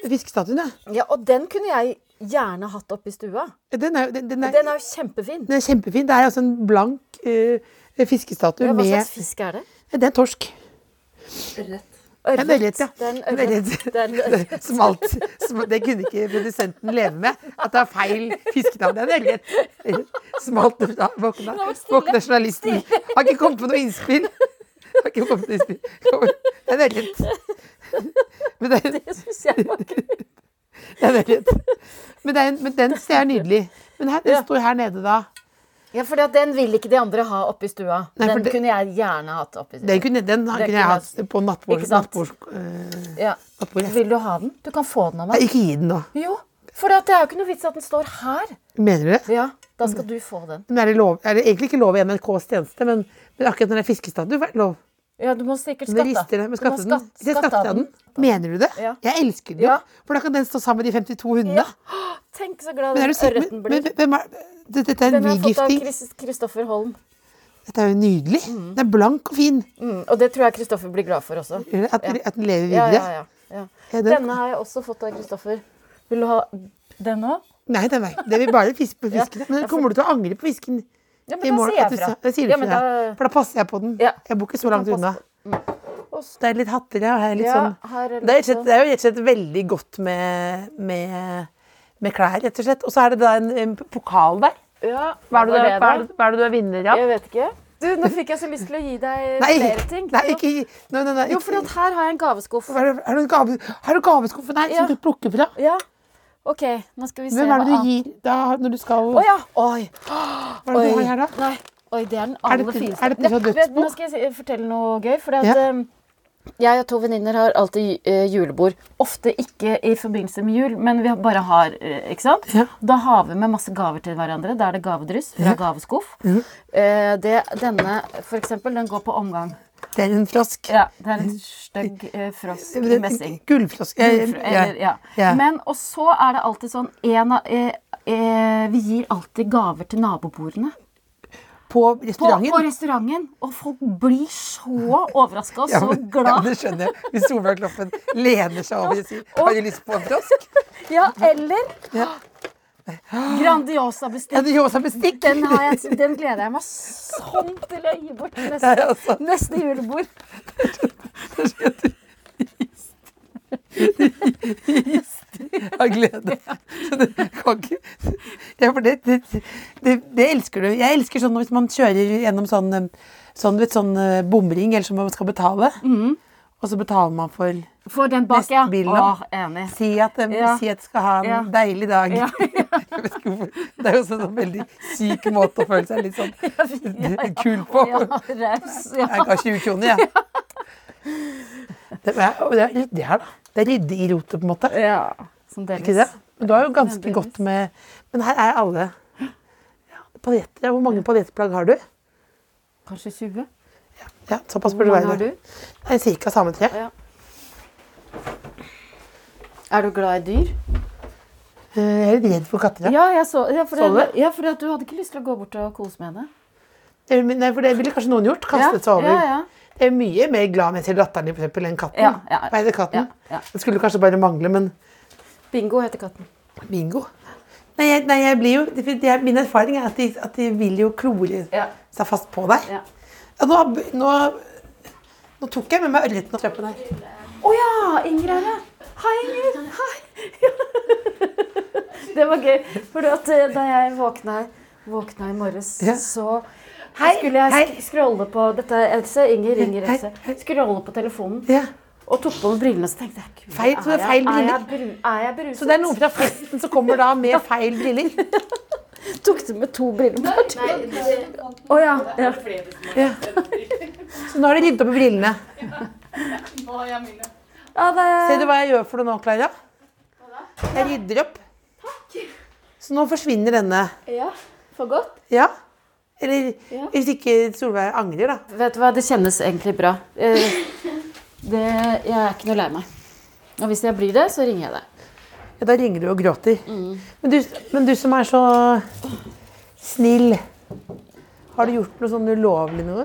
[SPEAKER 1] Fiskestatuen, ja.
[SPEAKER 3] Ja, og den kunne jeg gjerne hatt oppi stua.
[SPEAKER 1] Den er, den, den er,
[SPEAKER 3] Den er jo kjempefin.
[SPEAKER 1] den er kjempefin. Det er altså en blank uh, fiskestatue
[SPEAKER 3] Ja, hva
[SPEAKER 1] med
[SPEAKER 3] slags fisk er det?
[SPEAKER 1] Det er torsk.
[SPEAKER 3] Ørret.
[SPEAKER 1] En ørret, ja.
[SPEAKER 3] En
[SPEAKER 1] er
[SPEAKER 3] ørret. en ørret.
[SPEAKER 1] Smalt. Det kunne ikke produsenten leve med. At det er feil fiskenavn. Det er en ørret. Smalt. Våkna, våkna journalisten. Har ikke kommet på noe innspill. Har ikke kommet på noe innspill. Det er ørret. Men det er,
[SPEAKER 3] Det synes jeg var
[SPEAKER 1] gøy. Men, er, men den ser nydelig. Men her, den står her nede da.
[SPEAKER 3] Ja, for den vil ikke de andre ha oppi stua.
[SPEAKER 1] Nei,
[SPEAKER 3] Den
[SPEAKER 1] det-
[SPEAKER 3] kunne jeg gjerne hatt oppi stua.
[SPEAKER 1] Den kunne, den
[SPEAKER 3] den
[SPEAKER 1] kunne jeg hatt på nattbord.
[SPEAKER 3] Sant?
[SPEAKER 1] nattbords, eh,
[SPEAKER 3] Ja.
[SPEAKER 1] nattbordet.
[SPEAKER 3] Vil du ha den? Du kan få den av meg.
[SPEAKER 1] ikke gi den da.
[SPEAKER 3] Jo. For det er jo ikke noe vits at den står her.
[SPEAKER 1] Mener du det?
[SPEAKER 3] Ja, da skal du få den.
[SPEAKER 1] Men er det, lov, er det egentlig ikke lov i NRKs tjeneste, men, men akkurat når det er fiskestad, du er lov.
[SPEAKER 3] Ja, du må sikkert skatte.
[SPEAKER 1] rister
[SPEAKER 3] må
[SPEAKER 1] skatte den.
[SPEAKER 3] skatt- skatte
[SPEAKER 1] skatter den. Mener du det?
[SPEAKER 3] Ja.
[SPEAKER 1] Jeg elsker den jo.
[SPEAKER 3] Ja.
[SPEAKER 1] For da kan den stå sammen med de 52 hundene.
[SPEAKER 3] Ja. Tenk så glad
[SPEAKER 1] Men
[SPEAKER 3] den ørreten
[SPEAKER 1] men,
[SPEAKER 3] blir.
[SPEAKER 1] men, det- dette er en
[SPEAKER 3] Den har fått av Kristoffer Holm.
[SPEAKER 1] Dette er jo nydelig. Den er blank og fin.
[SPEAKER 3] Mm, og det tror jeg Kristoffer blir glad for også.
[SPEAKER 1] At, at den lever videre.
[SPEAKER 3] ja, ja. ja.
[SPEAKER 1] Ja, den-
[SPEAKER 3] Denne har jeg også fått av Kristoffer. Vil du ha den òg?
[SPEAKER 1] Nei, den er, det vil bare fiske på fisken. Men kommer du til å angre på fisken?
[SPEAKER 3] Ja, men da sier jeg fra.
[SPEAKER 1] sa- sier du
[SPEAKER 3] Ja, men da-
[SPEAKER 1] For da passer jeg på den.
[SPEAKER 3] Ja.
[SPEAKER 1] Jeg bor ikke så langt unna. Det er litt hatter, ja. Her er litt
[SPEAKER 3] Ja,
[SPEAKER 1] sånn.
[SPEAKER 3] her er
[SPEAKER 1] det, er
[SPEAKER 3] litt
[SPEAKER 1] rett og slett, det er jo rett og slett veldig godt med, med, med klær, rett og slett. Og så er det da en, en pokal der.
[SPEAKER 3] Ja,
[SPEAKER 1] Hva er det, du-
[SPEAKER 3] det
[SPEAKER 1] hva er det, hva er det du er vinner av?
[SPEAKER 3] Jeg vet ikke. Du, nå fikk jeg så lyst til å gi deg
[SPEAKER 1] Nei,
[SPEAKER 3] flere ting.
[SPEAKER 1] nei, ikke nei, nei, nei,
[SPEAKER 3] Jo,
[SPEAKER 1] ikke-
[SPEAKER 3] for her har jeg en gaveskuff.
[SPEAKER 1] Du, har du, en gave, har du gaveskuffen her
[SPEAKER 3] Ja.
[SPEAKER 1] som du plukker fra?
[SPEAKER 3] Ja. OK, nå skal vi se
[SPEAKER 1] Hvem er det du gir da når du skal
[SPEAKER 3] Å ja! Oi.
[SPEAKER 1] Hva er det du har her, da?
[SPEAKER 3] Nei. Oi, det er den
[SPEAKER 1] Er
[SPEAKER 3] aller fineste.
[SPEAKER 1] er det til
[SPEAKER 3] Ja,
[SPEAKER 1] Dødsbo?
[SPEAKER 3] Nå skal jeg fortelle noe gøy. For at,
[SPEAKER 1] Ja.
[SPEAKER 3] eh, jeg og to venninner har alltid eh, julebord. Ofte ikke i forbindelse med jul, men vi bare har eh, Ikke sant?
[SPEAKER 1] Ja.
[SPEAKER 3] Da har vi med masse gaver til hverandre. Da er det gavedryss fra gaveskuff. Mm. det, denne, for eksempel, den går på omgang.
[SPEAKER 1] Det er en frosk.
[SPEAKER 3] Ja, det er en stygg eh, frosk i messing.
[SPEAKER 1] Gullfrosk.
[SPEAKER 3] Ja.
[SPEAKER 1] ja.
[SPEAKER 3] Men, og så er det alltid sånn en eh, eh, Vi gir alltid gaver til nabobordene.
[SPEAKER 1] På
[SPEAKER 3] På,
[SPEAKER 1] restauranten.
[SPEAKER 3] på restauranten. Og folk blir så overraska og
[SPEAKER 1] Ja,
[SPEAKER 3] så
[SPEAKER 1] glad. Ja, det skjønner jeg. Hvis Solveig Kloppen lener seg over og sier 'Har du lyst på en frosk?'
[SPEAKER 3] Ja, eller
[SPEAKER 1] Ja.
[SPEAKER 3] Grandiosa bestikk.
[SPEAKER 1] Grandiosa bestikk.
[SPEAKER 3] Den, har jeg, den gleder jeg meg sånn til å gi bort til neste,
[SPEAKER 1] altså.
[SPEAKER 3] neste julebord.
[SPEAKER 1] av glede. Ja, det, det, det, det elsker du. Jeg elsker sånn hvis man kjører gjennom sånn, sånn, vet, sånn eh, bomring, eller som man skal betale. Og så betaler man for
[SPEAKER 3] For den bak, ja.
[SPEAKER 1] Neste bil,
[SPEAKER 3] Å, enig.
[SPEAKER 1] Si at de
[SPEAKER 3] Ja.
[SPEAKER 1] si at skal ha en
[SPEAKER 3] Ja.
[SPEAKER 1] deilig dag.
[SPEAKER 3] Ja.
[SPEAKER 1] Det er jo sånn en veldig syk måte å føle seg litt sånn kul på. Jeg ga 20 kroner, jeg. Det er, det er ryddig her, da. Det er ryddig i rotet, på en måte.
[SPEAKER 3] ja. Som
[SPEAKER 1] Ikke det? Men du har jo ganske
[SPEAKER 3] Delvis.
[SPEAKER 1] godt med Men her er alle ja, paljetter. Hvor mange paljettplagg har du?
[SPEAKER 3] Kanskje 20?
[SPEAKER 1] Ja, Såpass
[SPEAKER 3] Hvor
[SPEAKER 1] burde det
[SPEAKER 3] mange har du?
[SPEAKER 1] Er Cirka samme tre.
[SPEAKER 3] Ja. Er du glad i dyr?
[SPEAKER 1] Eh, Jeg er litt redd for katter. Ja.
[SPEAKER 3] Ja, jeg så, ja, for,
[SPEAKER 1] Så
[SPEAKER 3] det, ja, for at du hadde ikke lyst til å gå bort og kose med henne.
[SPEAKER 1] Nei, for det ville kanskje noen gjort. Kastet seg over.
[SPEAKER 3] Ja, ja,
[SPEAKER 1] Jeg er mye mer glad med jeg ser datteren for eksempel, enn katten.
[SPEAKER 3] Ja, ja.
[SPEAKER 1] Hva heter katten? Det skulle kanskje bare mangle, men
[SPEAKER 3] Bingo heter katten.
[SPEAKER 1] bingo. Nei, jeg, nei, jeg blir jo, det, det, er- Min erfaring er at de, at de vil jo klore seg fast på deg.
[SPEAKER 3] Ja.
[SPEAKER 1] Nå, nå, nå tok jeg med meg ørreten og trappen her.
[SPEAKER 3] Å ja! Inger er her. Hei, Inger. Hei. det var gøy. For eh, da jeg våkna, våkna i morges,
[SPEAKER 1] Ja.
[SPEAKER 3] så
[SPEAKER 1] Hei,
[SPEAKER 3] skulle jeg sk scrolle på Dette Else. Inger ringer Else. Scrolle på telefonen
[SPEAKER 1] Ja.
[SPEAKER 3] og tok på meg brillene. Så tenkte jeg Gud,
[SPEAKER 1] Feil, så er feil
[SPEAKER 3] briller. er, jeg, er jeg beruset?
[SPEAKER 1] Så det er noen fra festen som kommer da med feil briller.
[SPEAKER 3] Tok du med to briller bort? Å ja. ja.
[SPEAKER 1] Ja. Så nå har de ryddet opp i brillene.
[SPEAKER 3] ja det,
[SPEAKER 1] Ser du hva jeg gjør for det nå, Klara? Jeg rydder opp. Så nå forsvinner denne.
[SPEAKER 4] Ja, for godt.
[SPEAKER 1] Ja? Eller hvis ikke Solveig angrer, da.
[SPEAKER 3] Vet du hva, det kjennes egentlig bra. Eh, Det, jeg er ikke noe lei meg. Og hvis jeg blir det, så ringer jeg deg.
[SPEAKER 1] Ja, da ringer du og gråter. Men, du, men du som er så snill, har du gjort noe sånn ulovlig noe?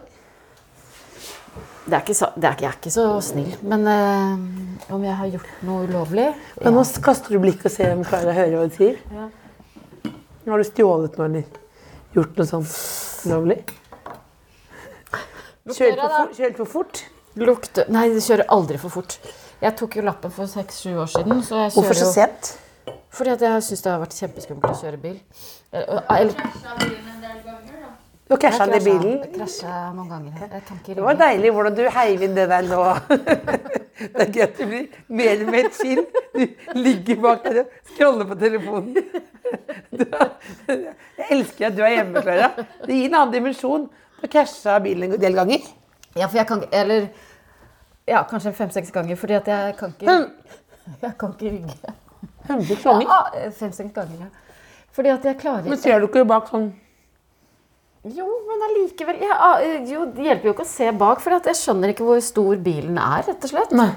[SPEAKER 3] Det er ikke så, det er jeg er ikke så snill, men øh, om jeg har gjort noe ulovlig
[SPEAKER 1] Men nå kaster du blikk og ser om Klara hører hva du sier.
[SPEAKER 3] Ja.
[SPEAKER 1] Har du stjålet noe eller gjort noe sånn ulovlig? Kjørt for, for fort?
[SPEAKER 3] Lukte Nei, det kjører aldri for fort. Jeg tok jo lappen for seks-sju år siden, så jeg
[SPEAKER 1] Hvorfor
[SPEAKER 3] så
[SPEAKER 1] så
[SPEAKER 3] jo
[SPEAKER 1] sent?
[SPEAKER 3] Fordi at jeg syns det har vært kjempeskummelt å kjøre bil. Eller, eller
[SPEAKER 1] Du krasja den i bilen.
[SPEAKER 3] Krasja noen ganger.
[SPEAKER 1] Det var deilig hvordan du heiv inn det der nå. Det er gøy at du blir mer og mer chill. Du ligger bak der og scroller på telefonen. Har- Jeg elsker at du er hjemme, Klara. Det gir en annen dimensjon. Du krasja bilen en del ganger.
[SPEAKER 3] Ja, for jeg kan ikke Eller ja, kanskje fem-seks ganger, fordi at jeg kan ikke Jeg kan ikke rygge.
[SPEAKER 1] Fem-seks ganger.
[SPEAKER 3] Ja, Fem-seks ganger, ja. Fordi at jeg klarer
[SPEAKER 1] Men ser du ikke bak sånn
[SPEAKER 3] Jo, men allikevel ja, ah, Jo, det hjelper jo ikke å se bak, for jeg skjønner ikke hvor stor bilen er, rett og slett.
[SPEAKER 1] Nei.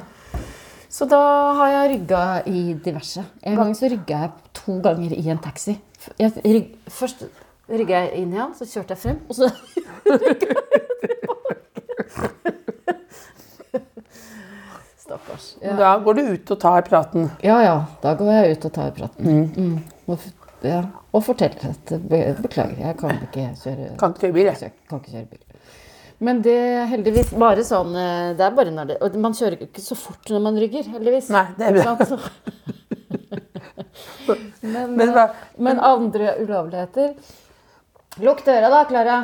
[SPEAKER 3] Så da har jeg rygga i diverse. En gang så rygga jeg to ganger i en taxi. Rygg, først rygga jeg inn i han, så kjørte jeg frem, og så rygga jeg tilbake. Stakkars. Ja.
[SPEAKER 1] Da går du ut og tar praten.
[SPEAKER 3] ja ja, da går jeg ut og tar praten. Mm. Og, ja, og forteller at beklager, jeg kan ikke kjøre
[SPEAKER 1] Kan ikke kjøre bil, jeg.
[SPEAKER 3] jeg kan ikke kjøre bil. Men det er heldigvis bare sånn eh, Det er bare når det Og man kjører ikke så fort når man rygger, heldigvis.
[SPEAKER 1] Nei, det er bra.
[SPEAKER 3] Men,
[SPEAKER 1] Men
[SPEAKER 3] eh, men andre ulovligheter Lukk døra da, Klara.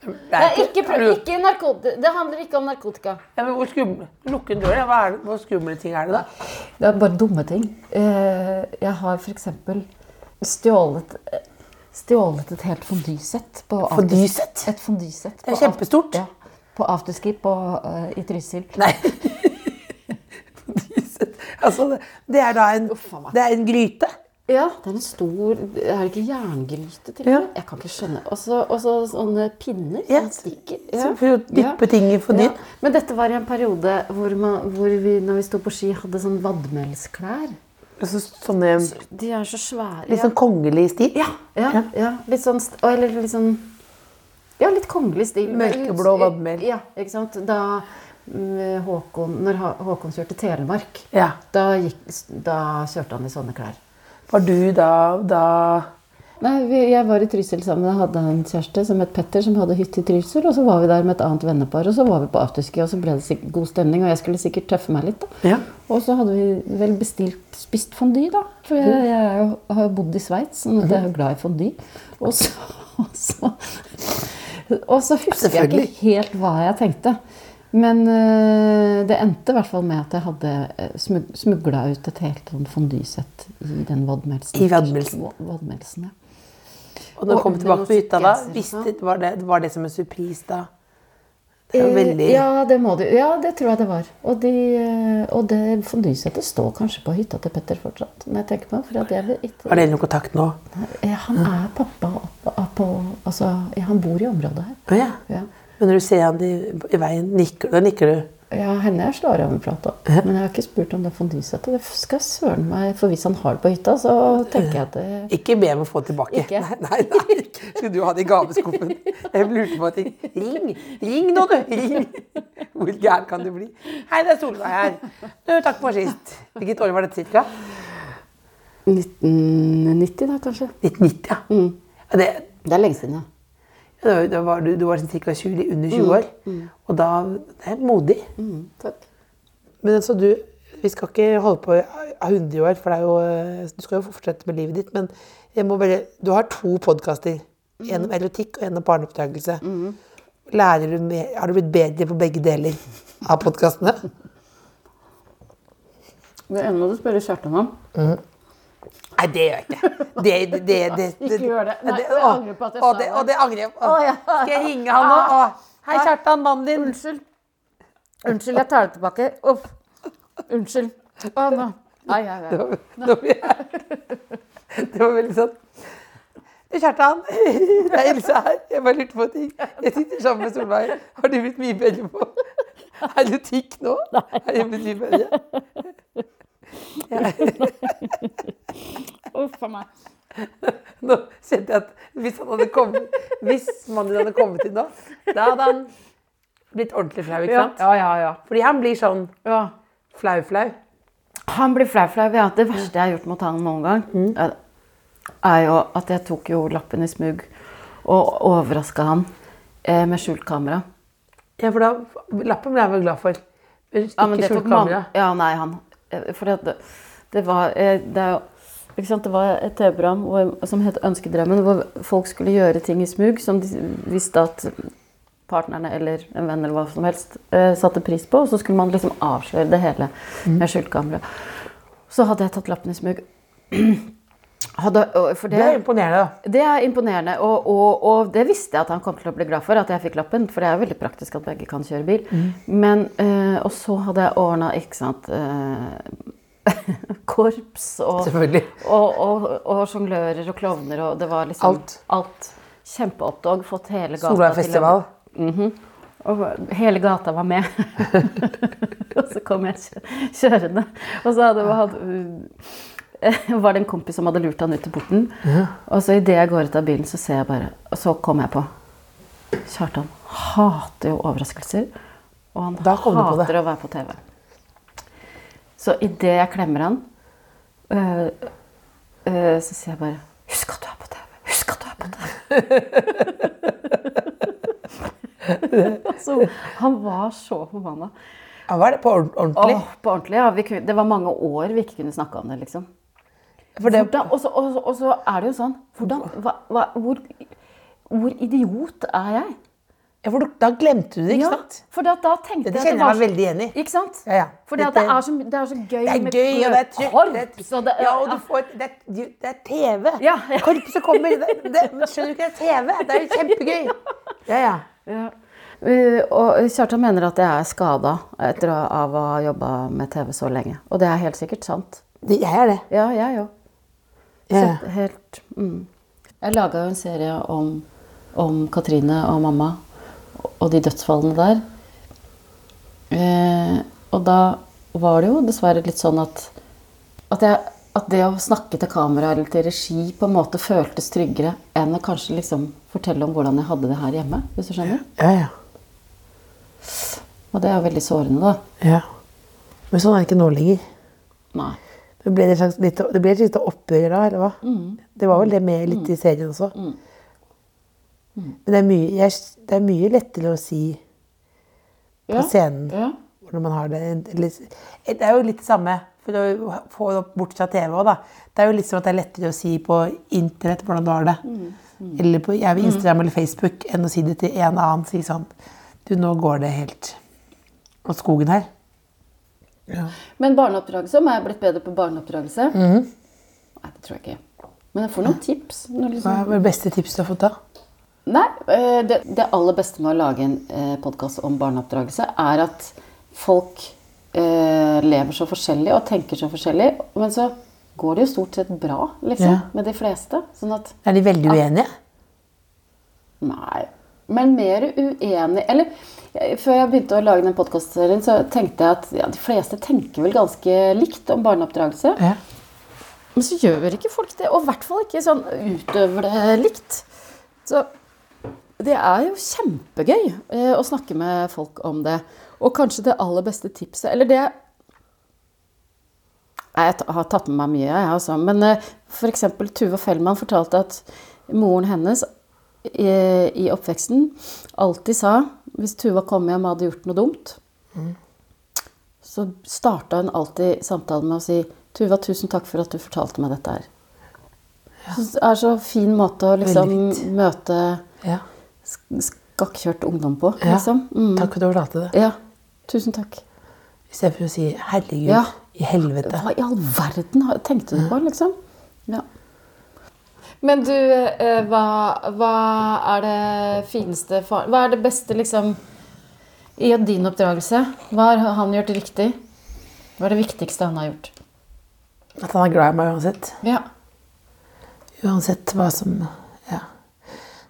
[SPEAKER 1] Det
[SPEAKER 3] ikke, ikke narkotika. Det handler ikke om narkotika.
[SPEAKER 1] Ja, men hvor skummel Lukke en dør, ja. Hva er det, hvor skumle ting er det da?
[SPEAKER 3] Det er bare dumme ting. Eh, Jeg har f.eks. stjålet Stjålet et helt fondysett.
[SPEAKER 1] Fondysett?
[SPEAKER 3] Et fondysett.
[SPEAKER 1] Det er kjempestort.
[SPEAKER 3] Ja. På afterski på, eh, i Trysil.
[SPEAKER 1] Nei. altså, det- det er da en, det er en gryte.
[SPEAKER 3] Ja, det er en stor Er det ikke jerngryte til?
[SPEAKER 1] Ja.
[SPEAKER 3] og med? Jeg kan ikke skjønne. Og så sånne pinner
[SPEAKER 1] Ja.
[SPEAKER 3] som stikker.
[SPEAKER 1] Så For å dyppe ting i fondyen.
[SPEAKER 3] Men dette var i en periode hvor, man, hvor vi når vi sto på ski, hadde sånn vadmelsklær.
[SPEAKER 1] Altså, sånne
[SPEAKER 3] De er så svære.
[SPEAKER 1] litt sånn kongelig stil.
[SPEAKER 3] Ja, ja, ja. Litt sånn Eller litt sånn Ja, litt kongelig stil.
[SPEAKER 1] Mørkeblå vadmel.
[SPEAKER 3] Ja, ikke sant. Da mm, Håkon, når Håkon kjørte Telemark,
[SPEAKER 1] Ja.
[SPEAKER 3] da, gikk, da kjørte han i sånne klær.
[SPEAKER 1] Var du da, da
[SPEAKER 3] Nei, Jeg var i Trysil sammen. Jeg hadde en kjæreste som het Petter, som hadde hytte i Trysil. Og så var vi der med et annet vennepar, og så var vi på afterski, og så ble det god stemning. Og jeg skulle sikkert tøffe meg litt, da.
[SPEAKER 1] Ja.
[SPEAKER 3] Og så hadde vi vel bestilt spist fondy, da. For jeg, jeg jo, har jo bodd i Sveits, sånn jeg er jo glad i fondy. Og så, og så, og så husker jeg ikke helt hva jeg tenkte. Men øh, det endte i hvert fall med at jeg hadde øh, smugla ut et helt sånn fondysett i den vadmelsen.
[SPEAKER 1] I vadmelsen.
[SPEAKER 3] Ja.
[SPEAKER 1] Og når du kom tilbake på hytta da, visste, var, det, var det som en surprise da? Det
[SPEAKER 3] Eh,
[SPEAKER 1] veldig
[SPEAKER 3] Ja, det du. Ja, det tror jeg det var. Og, de, eh, og det fondysettet står kanskje på hytta til Petter fortsatt. Når jeg tenker meg, for jeg ikke
[SPEAKER 1] Har dere noe kontakt nå?
[SPEAKER 3] Nei, Han er pappa opp på Altså, han bor i området her.
[SPEAKER 1] Å ja.
[SPEAKER 3] Ja.
[SPEAKER 1] Men når du ser han i, i veien, nikker, da nikker du?
[SPEAKER 3] Ja, henne jeg slår av med plata. Men jeg har ikke spurt om det fondysettet. Det skal søren meg For hvis han har det på hytta, så tenker jeg at det
[SPEAKER 1] Ikke be om å få tilbake.
[SPEAKER 3] Ikke?
[SPEAKER 1] Nei, nei, nei. Skulle du ha det i gaveskuffen? Jeg lurte på ting. Ring! Ring nå, du! Ring! Hvor gæren kan du bli? Hei, det er Solveig her. Du, takk for sist. Hvilket år var dette cirka?
[SPEAKER 3] 1990, da, kanskje.
[SPEAKER 1] 1990, ja. Mm. det,
[SPEAKER 3] Det er lenge siden, ja.
[SPEAKER 1] Da, var du, du var ca. 20, under 20 år. Og da Det er modig.
[SPEAKER 3] Takk.
[SPEAKER 1] Men altså, du Vi skal ikke holde på i 100 år, for det jo, eh, du skal jo fortsette med livet ditt. Men jeg må bare, du har to podkaster. En om erotikk og en om barneoppdragelse. Lærer du mer, har du blitt bedre på begge deler av podkastene?
[SPEAKER 3] Det ene må du spørre Kjartan om.
[SPEAKER 1] Nei, det gjør jeg ikke. Det, det, det, det,
[SPEAKER 3] Ikke gjør det. Nei, jeg angrer på at jeg sa
[SPEAKER 1] det. Og det angrer jeg på. Skal jeg ringe han nå? Å, Hei, Kjartan, mannen din.
[SPEAKER 3] Unnskyld. Unnskyld, jeg tar det tilbake. Uff. Unnskyld. Å, nå. Ai, ai, ai.
[SPEAKER 1] Det var veldig sånn Kjartan, det er Else her. Jeg bare lurte på ting. Jeg sitter sammen med Solveig. Har du blitt mye bedre på Er du tikk nå? Nei. Er du blitt mye bedre?
[SPEAKER 3] Uff a meg.
[SPEAKER 1] Nå kjente jeg at hvis kommet Hvis mannen din hadde kommet inn nå, da hadde han blitt ordentlig flau, ikke
[SPEAKER 3] Ja,
[SPEAKER 1] sant?
[SPEAKER 3] ja, ja. ja.
[SPEAKER 1] Fordi han blir sånn
[SPEAKER 3] ja.
[SPEAKER 1] flau-flau.
[SPEAKER 3] Han blir flau, flau. Ja. Det verste jeg har gjort mot han noen gang, er- er jo at jeg tok jo lappen i smug og overraska han eh, med skjult kamera.
[SPEAKER 1] Ja, for da Lappen ble jeg vel glad for. Ikke
[SPEAKER 3] Ja,
[SPEAKER 1] skjult kamera.
[SPEAKER 3] Ja, nei, han eh, For det, det var eh, Det er jo? Det var et TV-program som het Ønskedrømmen, hvor folk skulle gjøre ting i smug som de visste at partnerne eller en venn eller hva som helst eh, satte pris på. Og så skulle man liksom avsløre det hele med skyldkamera. Så hadde jeg tatt lappen i smug. Hadde, for
[SPEAKER 1] Det er imponerende, da.
[SPEAKER 3] det er imponerende, og, og, og det visste jeg at han kom til å bli glad for, at jeg fikk lappen. For det er veldig praktisk at begge kan kjøre bil. Men, eh, og så hadde jeg ordna, ikke sant eh, korps og, og, og, og jonglører og klovner og det var liksom
[SPEAKER 1] Alt.
[SPEAKER 3] alt. Kjempeoppdog. Fått hele gata
[SPEAKER 1] Solveigfestival.
[SPEAKER 3] Mhm. Og hele gata var med. og så kom jeg kjørende. Og så hadde, hadde, var det en kompis som hadde lurt han ut til porten. Og så idet jeg går ut av bilen, så ser jeg bare Og så kom jeg på Kjartan hater jo overraskelser. Og han hater å være på TV. Så idet jeg klemmer han, øh, øh, så sier jeg bare Husk at du er på TV! Husk at du er på TV! altså, han var så forbanna.
[SPEAKER 1] Ja, var det på ordentlig?
[SPEAKER 3] Åh, på ordentlig, ja. Vi det var mange år vi ikke kunne snakke om det, liksom. Og så er det jo sånn hvordan, hva, hva, hvor, hvor idiot er jeg?
[SPEAKER 1] Ja, for da glemte du det, ikke
[SPEAKER 3] Ja,
[SPEAKER 1] sant?
[SPEAKER 3] for da, da tenkte
[SPEAKER 1] Dette
[SPEAKER 3] jeg det
[SPEAKER 1] kjenner jeg
[SPEAKER 3] var
[SPEAKER 1] meg veldig igjen i.
[SPEAKER 3] Ikke sant?
[SPEAKER 1] Ja, ja.
[SPEAKER 3] Fordi det er, så, det er så gøy
[SPEAKER 1] Det er
[SPEAKER 3] med
[SPEAKER 1] gøy, og det er trygt.
[SPEAKER 3] korps,
[SPEAKER 1] det
[SPEAKER 3] og det,
[SPEAKER 1] Ja, og du får, det, er, det er TV.
[SPEAKER 3] Ja, ja.
[SPEAKER 1] Korpset kommer. Det, skjønner du ikke, det er TV. Det er jo kjempegøy. Ja, ja.
[SPEAKER 3] Ja. Uh, og Kjartan mener at jeg er skada etter å, av å ha jobba med TV så lenge. Og det er helt sikkert sant.
[SPEAKER 1] Det, jeg er det.
[SPEAKER 3] Ja, jeg òg.
[SPEAKER 1] Ja.
[SPEAKER 3] Helt mm. Jeg laga jo en serie om, om Katrine og mamma og de dødsfallene der. Eh, og da var det jo dessverre litt sånn at, at, jeg, at det å snakke til kamera eller til regi på en måte føltes tryggere enn å kanskje liksom fortelle om hvordan jeg hadde det her hjemme. hvis du skjønner.
[SPEAKER 1] ja, ja.
[SPEAKER 3] Og det er jo veldig sårende, da.
[SPEAKER 1] ja. Men sånn er det ikke nå lenger.
[SPEAKER 3] Nei.
[SPEAKER 1] Det ble, et slags, litt, det ble et lite oppgjør da, eller hva? Det var vel det med litt i serien også. Men det er, mye, jeg, det er mye lettere å si på
[SPEAKER 3] Ja,
[SPEAKER 1] scenen
[SPEAKER 3] Ja.
[SPEAKER 1] hvordan man har det. Det er jo litt det samme, for å få det bort fra TV òg, da. Det er jo litt som at det er lettere å si på internett hvordan du har det. Eller på jeg vil Instagram eller Facebook enn å si det til en annen. Si sånn Du, nå går det helt mot skogen her.
[SPEAKER 3] Men barneoppdragelse, om jeg er blitt bedre på barneoppdragelse? Nei, det tror jeg ikke. Men jeg får noen tips. Liksom...
[SPEAKER 1] Hva er det beste tipset du har fått da?
[SPEAKER 3] Nei, eh, det, det aller beste med å lage en eh, podkast om barneoppdragelse, er at folk eh, lever så forskjellig og tenker så forskjellig. Men så går det jo stort sett bra, liksom,
[SPEAKER 1] Ja.
[SPEAKER 3] med de fleste. Sånn at
[SPEAKER 1] Er de veldig uenige?
[SPEAKER 3] Nei. Men mer uenige Eller før jeg begynte å lage den podkastserien, så tenkte jeg at ja, de fleste tenker vel ganske likt om barneoppdragelse.
[SPEAKER 1] Ja.
[SPEAKER 3] Men så gjør ikke folk det, og i hvert fall ikke sånn utøver det likt. Så det er jo kjempegøy eh, å snakke med folk om det. Og kanskje det aller beste tipset Eller det Jeg har tatt med meg mye, jeg også. Men eh, f.eks. Tuva Fellmann fortalte at moren hennes i, i oppveksten alltid sa Hvis Tuva kom hjem og hadde gjort noe dumt, så starta hun alltid samtalen med å si Tuva, tusen takk for at du fortalte meg dette her. Så Det er så fin måte å liksom møte
[SPEAKER 1] ja.
[SPEAKER 3] Sk- skakkjørt ungdom på,
[SPEAKER 1] Ja.
[SPEAKER 3] liksom. Mm.
[SPEAKER 1] Takk for at du fortalte det.
[SPEAKER 3] Ja. Tusen takk.
[SPEAKER 1] I stedet for å si 'herregud,
[SPEAKER 3] Ja.
[SPEAKER 1] i helvete'.
[SPEAKER 3] Hva i all verden har- tenkte du på, liksom? Ja. Men du, eh, hva, hva er det fineste Hva er det beste, liksom, i din oppdragelse? Hva har han gjort riktig? Hva er det viktigste han har gjort?
[SPEAKER 1] At han er glad i meg uansett.
[SPEAKER 3] Ja.
[SPEAKER 1] Uansett hva som Ja.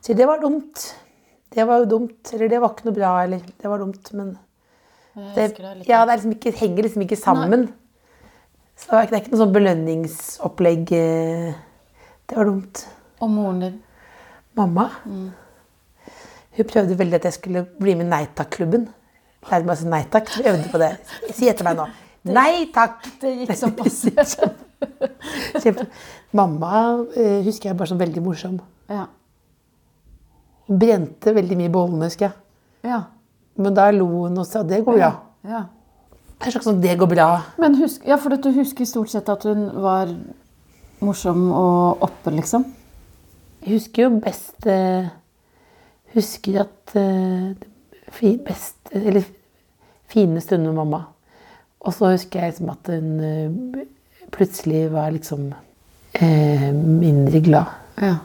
[SPEAKER 1] Sier 'det var dumt'. Det var jo dumt. Eller det var ikke noe bra. Eller 'det var dumt', men det, ja, det er liksom ikke, henger liksom ikke sammen. Så det er ikke- det er ikke noe sånn belønningsopplegg. eh, Det var dumt.
[SPEAKER 3] Og moren din.
[SPEAKER 1] Mamma
[SPEAKER 3] Mm.
[SPEAKER 1] Hun prøvde veldig at jeg skulle bli med i Nei takk-klubben. Lærte meg å si nei takk. Hun øvde på det. Si etter meg nå. Nei takk!
[SPEAKER 3] Det gikk så
[SPEAKER 1] passivt. Mamma eh, husker jeg bare som veldig morsom.
[SPEAKER 3] ja.
[SPEAKER 1] Brente veldig mye i bollene, husker jeg.
[SPEAKER 3] ja.
[SPEAKER 1] Men da lo hun og sa det går bra.
[SPEAKER 3] ja.
[SPEAKER 1] Det er slags sånn det går bra.
[SPEAKER 3] Men husk, ja, for du husker stort sett at hun var morsom og oppe, liksom?
[SPEAKER 1] Jeg husker jo best eh, Husker at eh, fi, best, Eller fine stunder med mamma. Og så husker jeg liksom at hun eh, plutselig var liksom eh, mindre glad.
[SPEAKER 3] Ja.
[SPEAKER 1] Ja.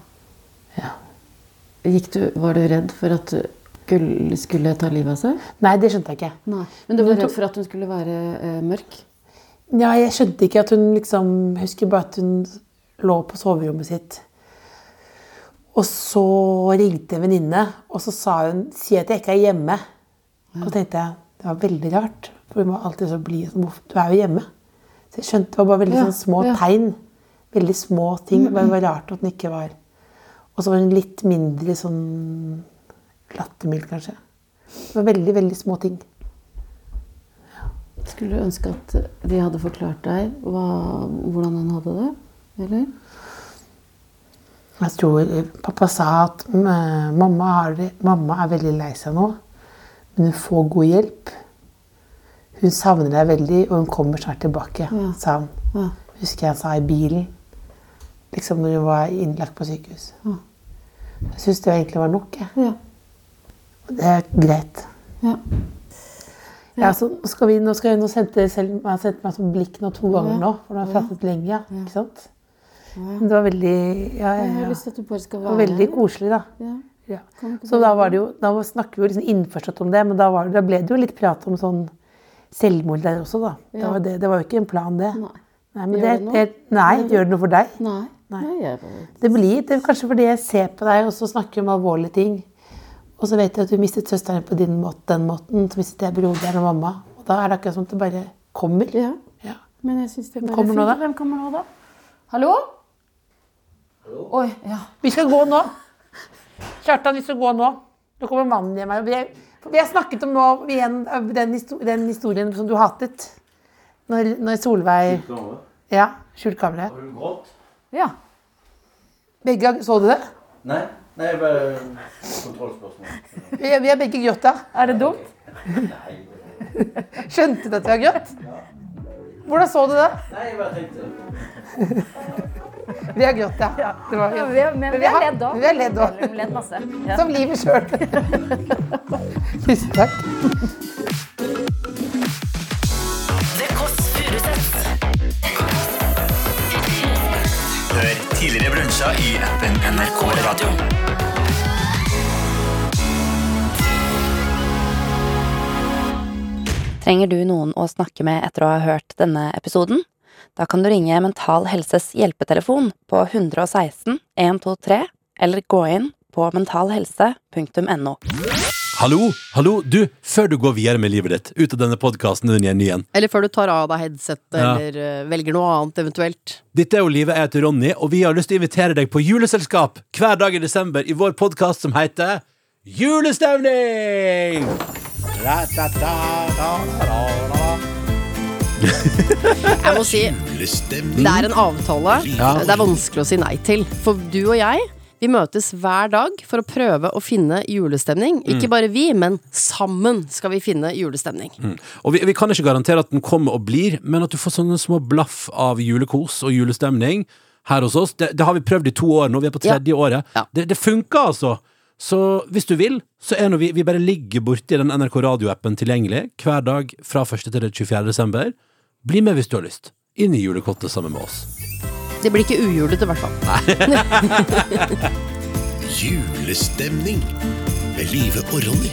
[SPEAKER 3] Du, var du redd for at du skulle, ta livet av seg?
[SPEAKER 1] Nei, det skjønte jeg ikke.
[SPEAKER 3] Nei. Men du var redd for at hun skulle være uh, mørk?
[SPEAKER 1] Ja, jeg skjønte ikke at hun liksom Jeg husker bare at hun lå på soverommet sitt. Og så ringte en venninne, og så sa hun 'si at jeg ikke er hjemme'. Og så tenkte jeg det var veldig rart, for hun var alltid så blid. Du er jo hjemme. Så jeg skjønte det var bare veldig
[SPEAKER 3] Ja,
[SPEAKER 1] sånn små
[SPEAKER 3] ja.
[SPEAKER 1] tegn. Veldig små ting. Det var rart at hun ikke var Og så var hun litt mindre sånn lattermild, kanskje. Det var veldig, veldig små ting.
[SPEAKER 3] Skulle du ønske at de hadde forklart deg hva, hvordan han hadde det? Eller?
[SPEAKER 1] Jeg tror eh, pappa sa at mamma, har mamma er veldig lei seg nå, men hun får god hjelp. Hun savner deg veldig, og hun kommer snart tilbake,
[SPEAKER 3] Ja.
[SPEAKER 1] sa han.
[SPEAKER 3] Ja.
[SPEAKER 1] Husker jeg han sa i bilen, liksom når hun var innlagt på sykehus.
[SPEAKER 3] Ja.
[SPEAKER 1] Jeg syns det egentlig var nok. Jeg.
[SPEAKER 3] Ja.
[SPEAKER 1] Og Det er greit.
[SPEAKER 3] ja.
[SPEAKER 1] Ja, så skal vi, nå skal jeg, nå sendte selv, jeg har sendt meg sånn blikk nå to ganger nå, for nå har jeg pratet lenge. Ja, ikke sant? Men det var veldig ja, ja, ja. var veldig koselig, da.
[SPEAKER 3] Ja.
[SPEAKER 1] Ja. Så da, var det jo, da snakker vi jo liksom innforstått om det, men da, var det, da ble det jo litt prat om sånn selvmord der også, da. Det, var, det, det var jo ikke en plan, det.
[SPEAKER 3] Nei.
[SPEAKER 1] Nei, men
[SPEAKER 3] Gjør
[SPEAKER 1] det
[SPEAKER 3] det,
[SPEAKER 1] nei, gjør det noe for deg?
[SPEAKER 3] Nei.
[SPEAKER 1] Nei. Det blir det er kanskje fordi jeg ser på deg, og så snakker vi om alvorlige ting. Og så vet jeg at du mistet søsteren på din måte, den måten, så mistet jeg broderen og mamma. Og da er det akkurat som at det bare kommer.
[SPEAKER 3] Ja.
[SPEAKER 1] Ja.
[SPEAKER 3] Men jeg syns det bare
[SPEAKER 1] kommer nå, da?
[SPEAKER 3] Hvem kommer nå, da? Hallo? Oi, ja.
[SPEAKER 1] Vi skal gå nå. Kjartan, vi skal gå nå. Nå kommer mannen hjem her. Vi, vi har snakket om nå igjen den, histo- den historien som du hatet. Når, når Solveig Ja, skjult kamera.
[SPEAKER 5] Har du grått?
[SPEAKER 3] Ja.
[SPEAKER 1] Begge, så du det?
[SPEAKER 5] Nei. Nei, bare kontrollspørsmål.
[SPEAKER 1] Vi, vi har begge grått.
[SPEAKER 3] Er det dumt? Nei.
[SPEAKER 1] Skjønte du at vi har Ja. Hvordan så du det?
[SPEAKER 5] Nei, jeg bare tenkte
[SPEAKER 1] Vi har grøtt, ja. Det var,
[SPEAKER 3] Ja, vi har- men vi har ledd òg.
[SPEAKER 1] Vi har ledd òg.
[SPEAKER 3] Vi har ledd masse. Ja.
[SPEAKER 1] Som livet sjøl. Tusen takk.
[SPEAKER 6] Tidligere brunsja i appen NRK Radio.
[SPEAKER 7] Trenger du noen å snakke med etter å ha hørt denne episoden? Da kan du ringe Mental Helses hjelpetelefon på 116 123, eller gå inn på mentalhelse.no.
[SPEAKER 8] Hallo, hallo, du, før du går videre med livet ditt, ut av denne podkasten din igjen, igjen.
[SPEAKER 9] Eller før du tar av deg headsetet,
[SPEAKER 8] Ja.
[SPEAKER 9] eller eh, velger noe annet eventuelt.
[SPEAKER 8] Dette er jo Livet, jeg heter Ronny, og vi har lyst til å invitere deg på juleselskap hver dag i desember i vår podkast som heter Julestemning!
[SPEAKER 9] Jeg må si, det er en avtale
[SPEAKER 8] Ja.
[SPEAKER 9] det er vanskelig å si nei til. For du og jeg, vi møtes hver dag for å prøve å finne julestemning. Ikke bare vi, men sammen skal vi finne julestemning.
[SPEAKER 8] Og vi, vi kan ikke garantere at den kommer og blir, men at du får sånne små blaff av julekos og julestemning her hos oss. Det, det har vi prøvd i to år nå, vi er på tredje året.
[SPEAKER 9] Ja.
[SPEAKER 8] Det, det funker, altså. Så hvis du vil, så er nå vi, vi bare ligger borti den NRK radioappen tilgjengelig hver dag fra 1. til 24. desember. Bli med hvis du har lyst. Inn i julekottet sammen med oss.
[SPEAKER 9] Det blir ikke ujulete, i hvert fall.
[SPEAKER 6] Julestemning med Live og Ronny.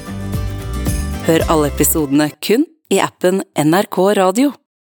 [SPEAKER 10] Hør alle episodene kun i appen NRK Radio.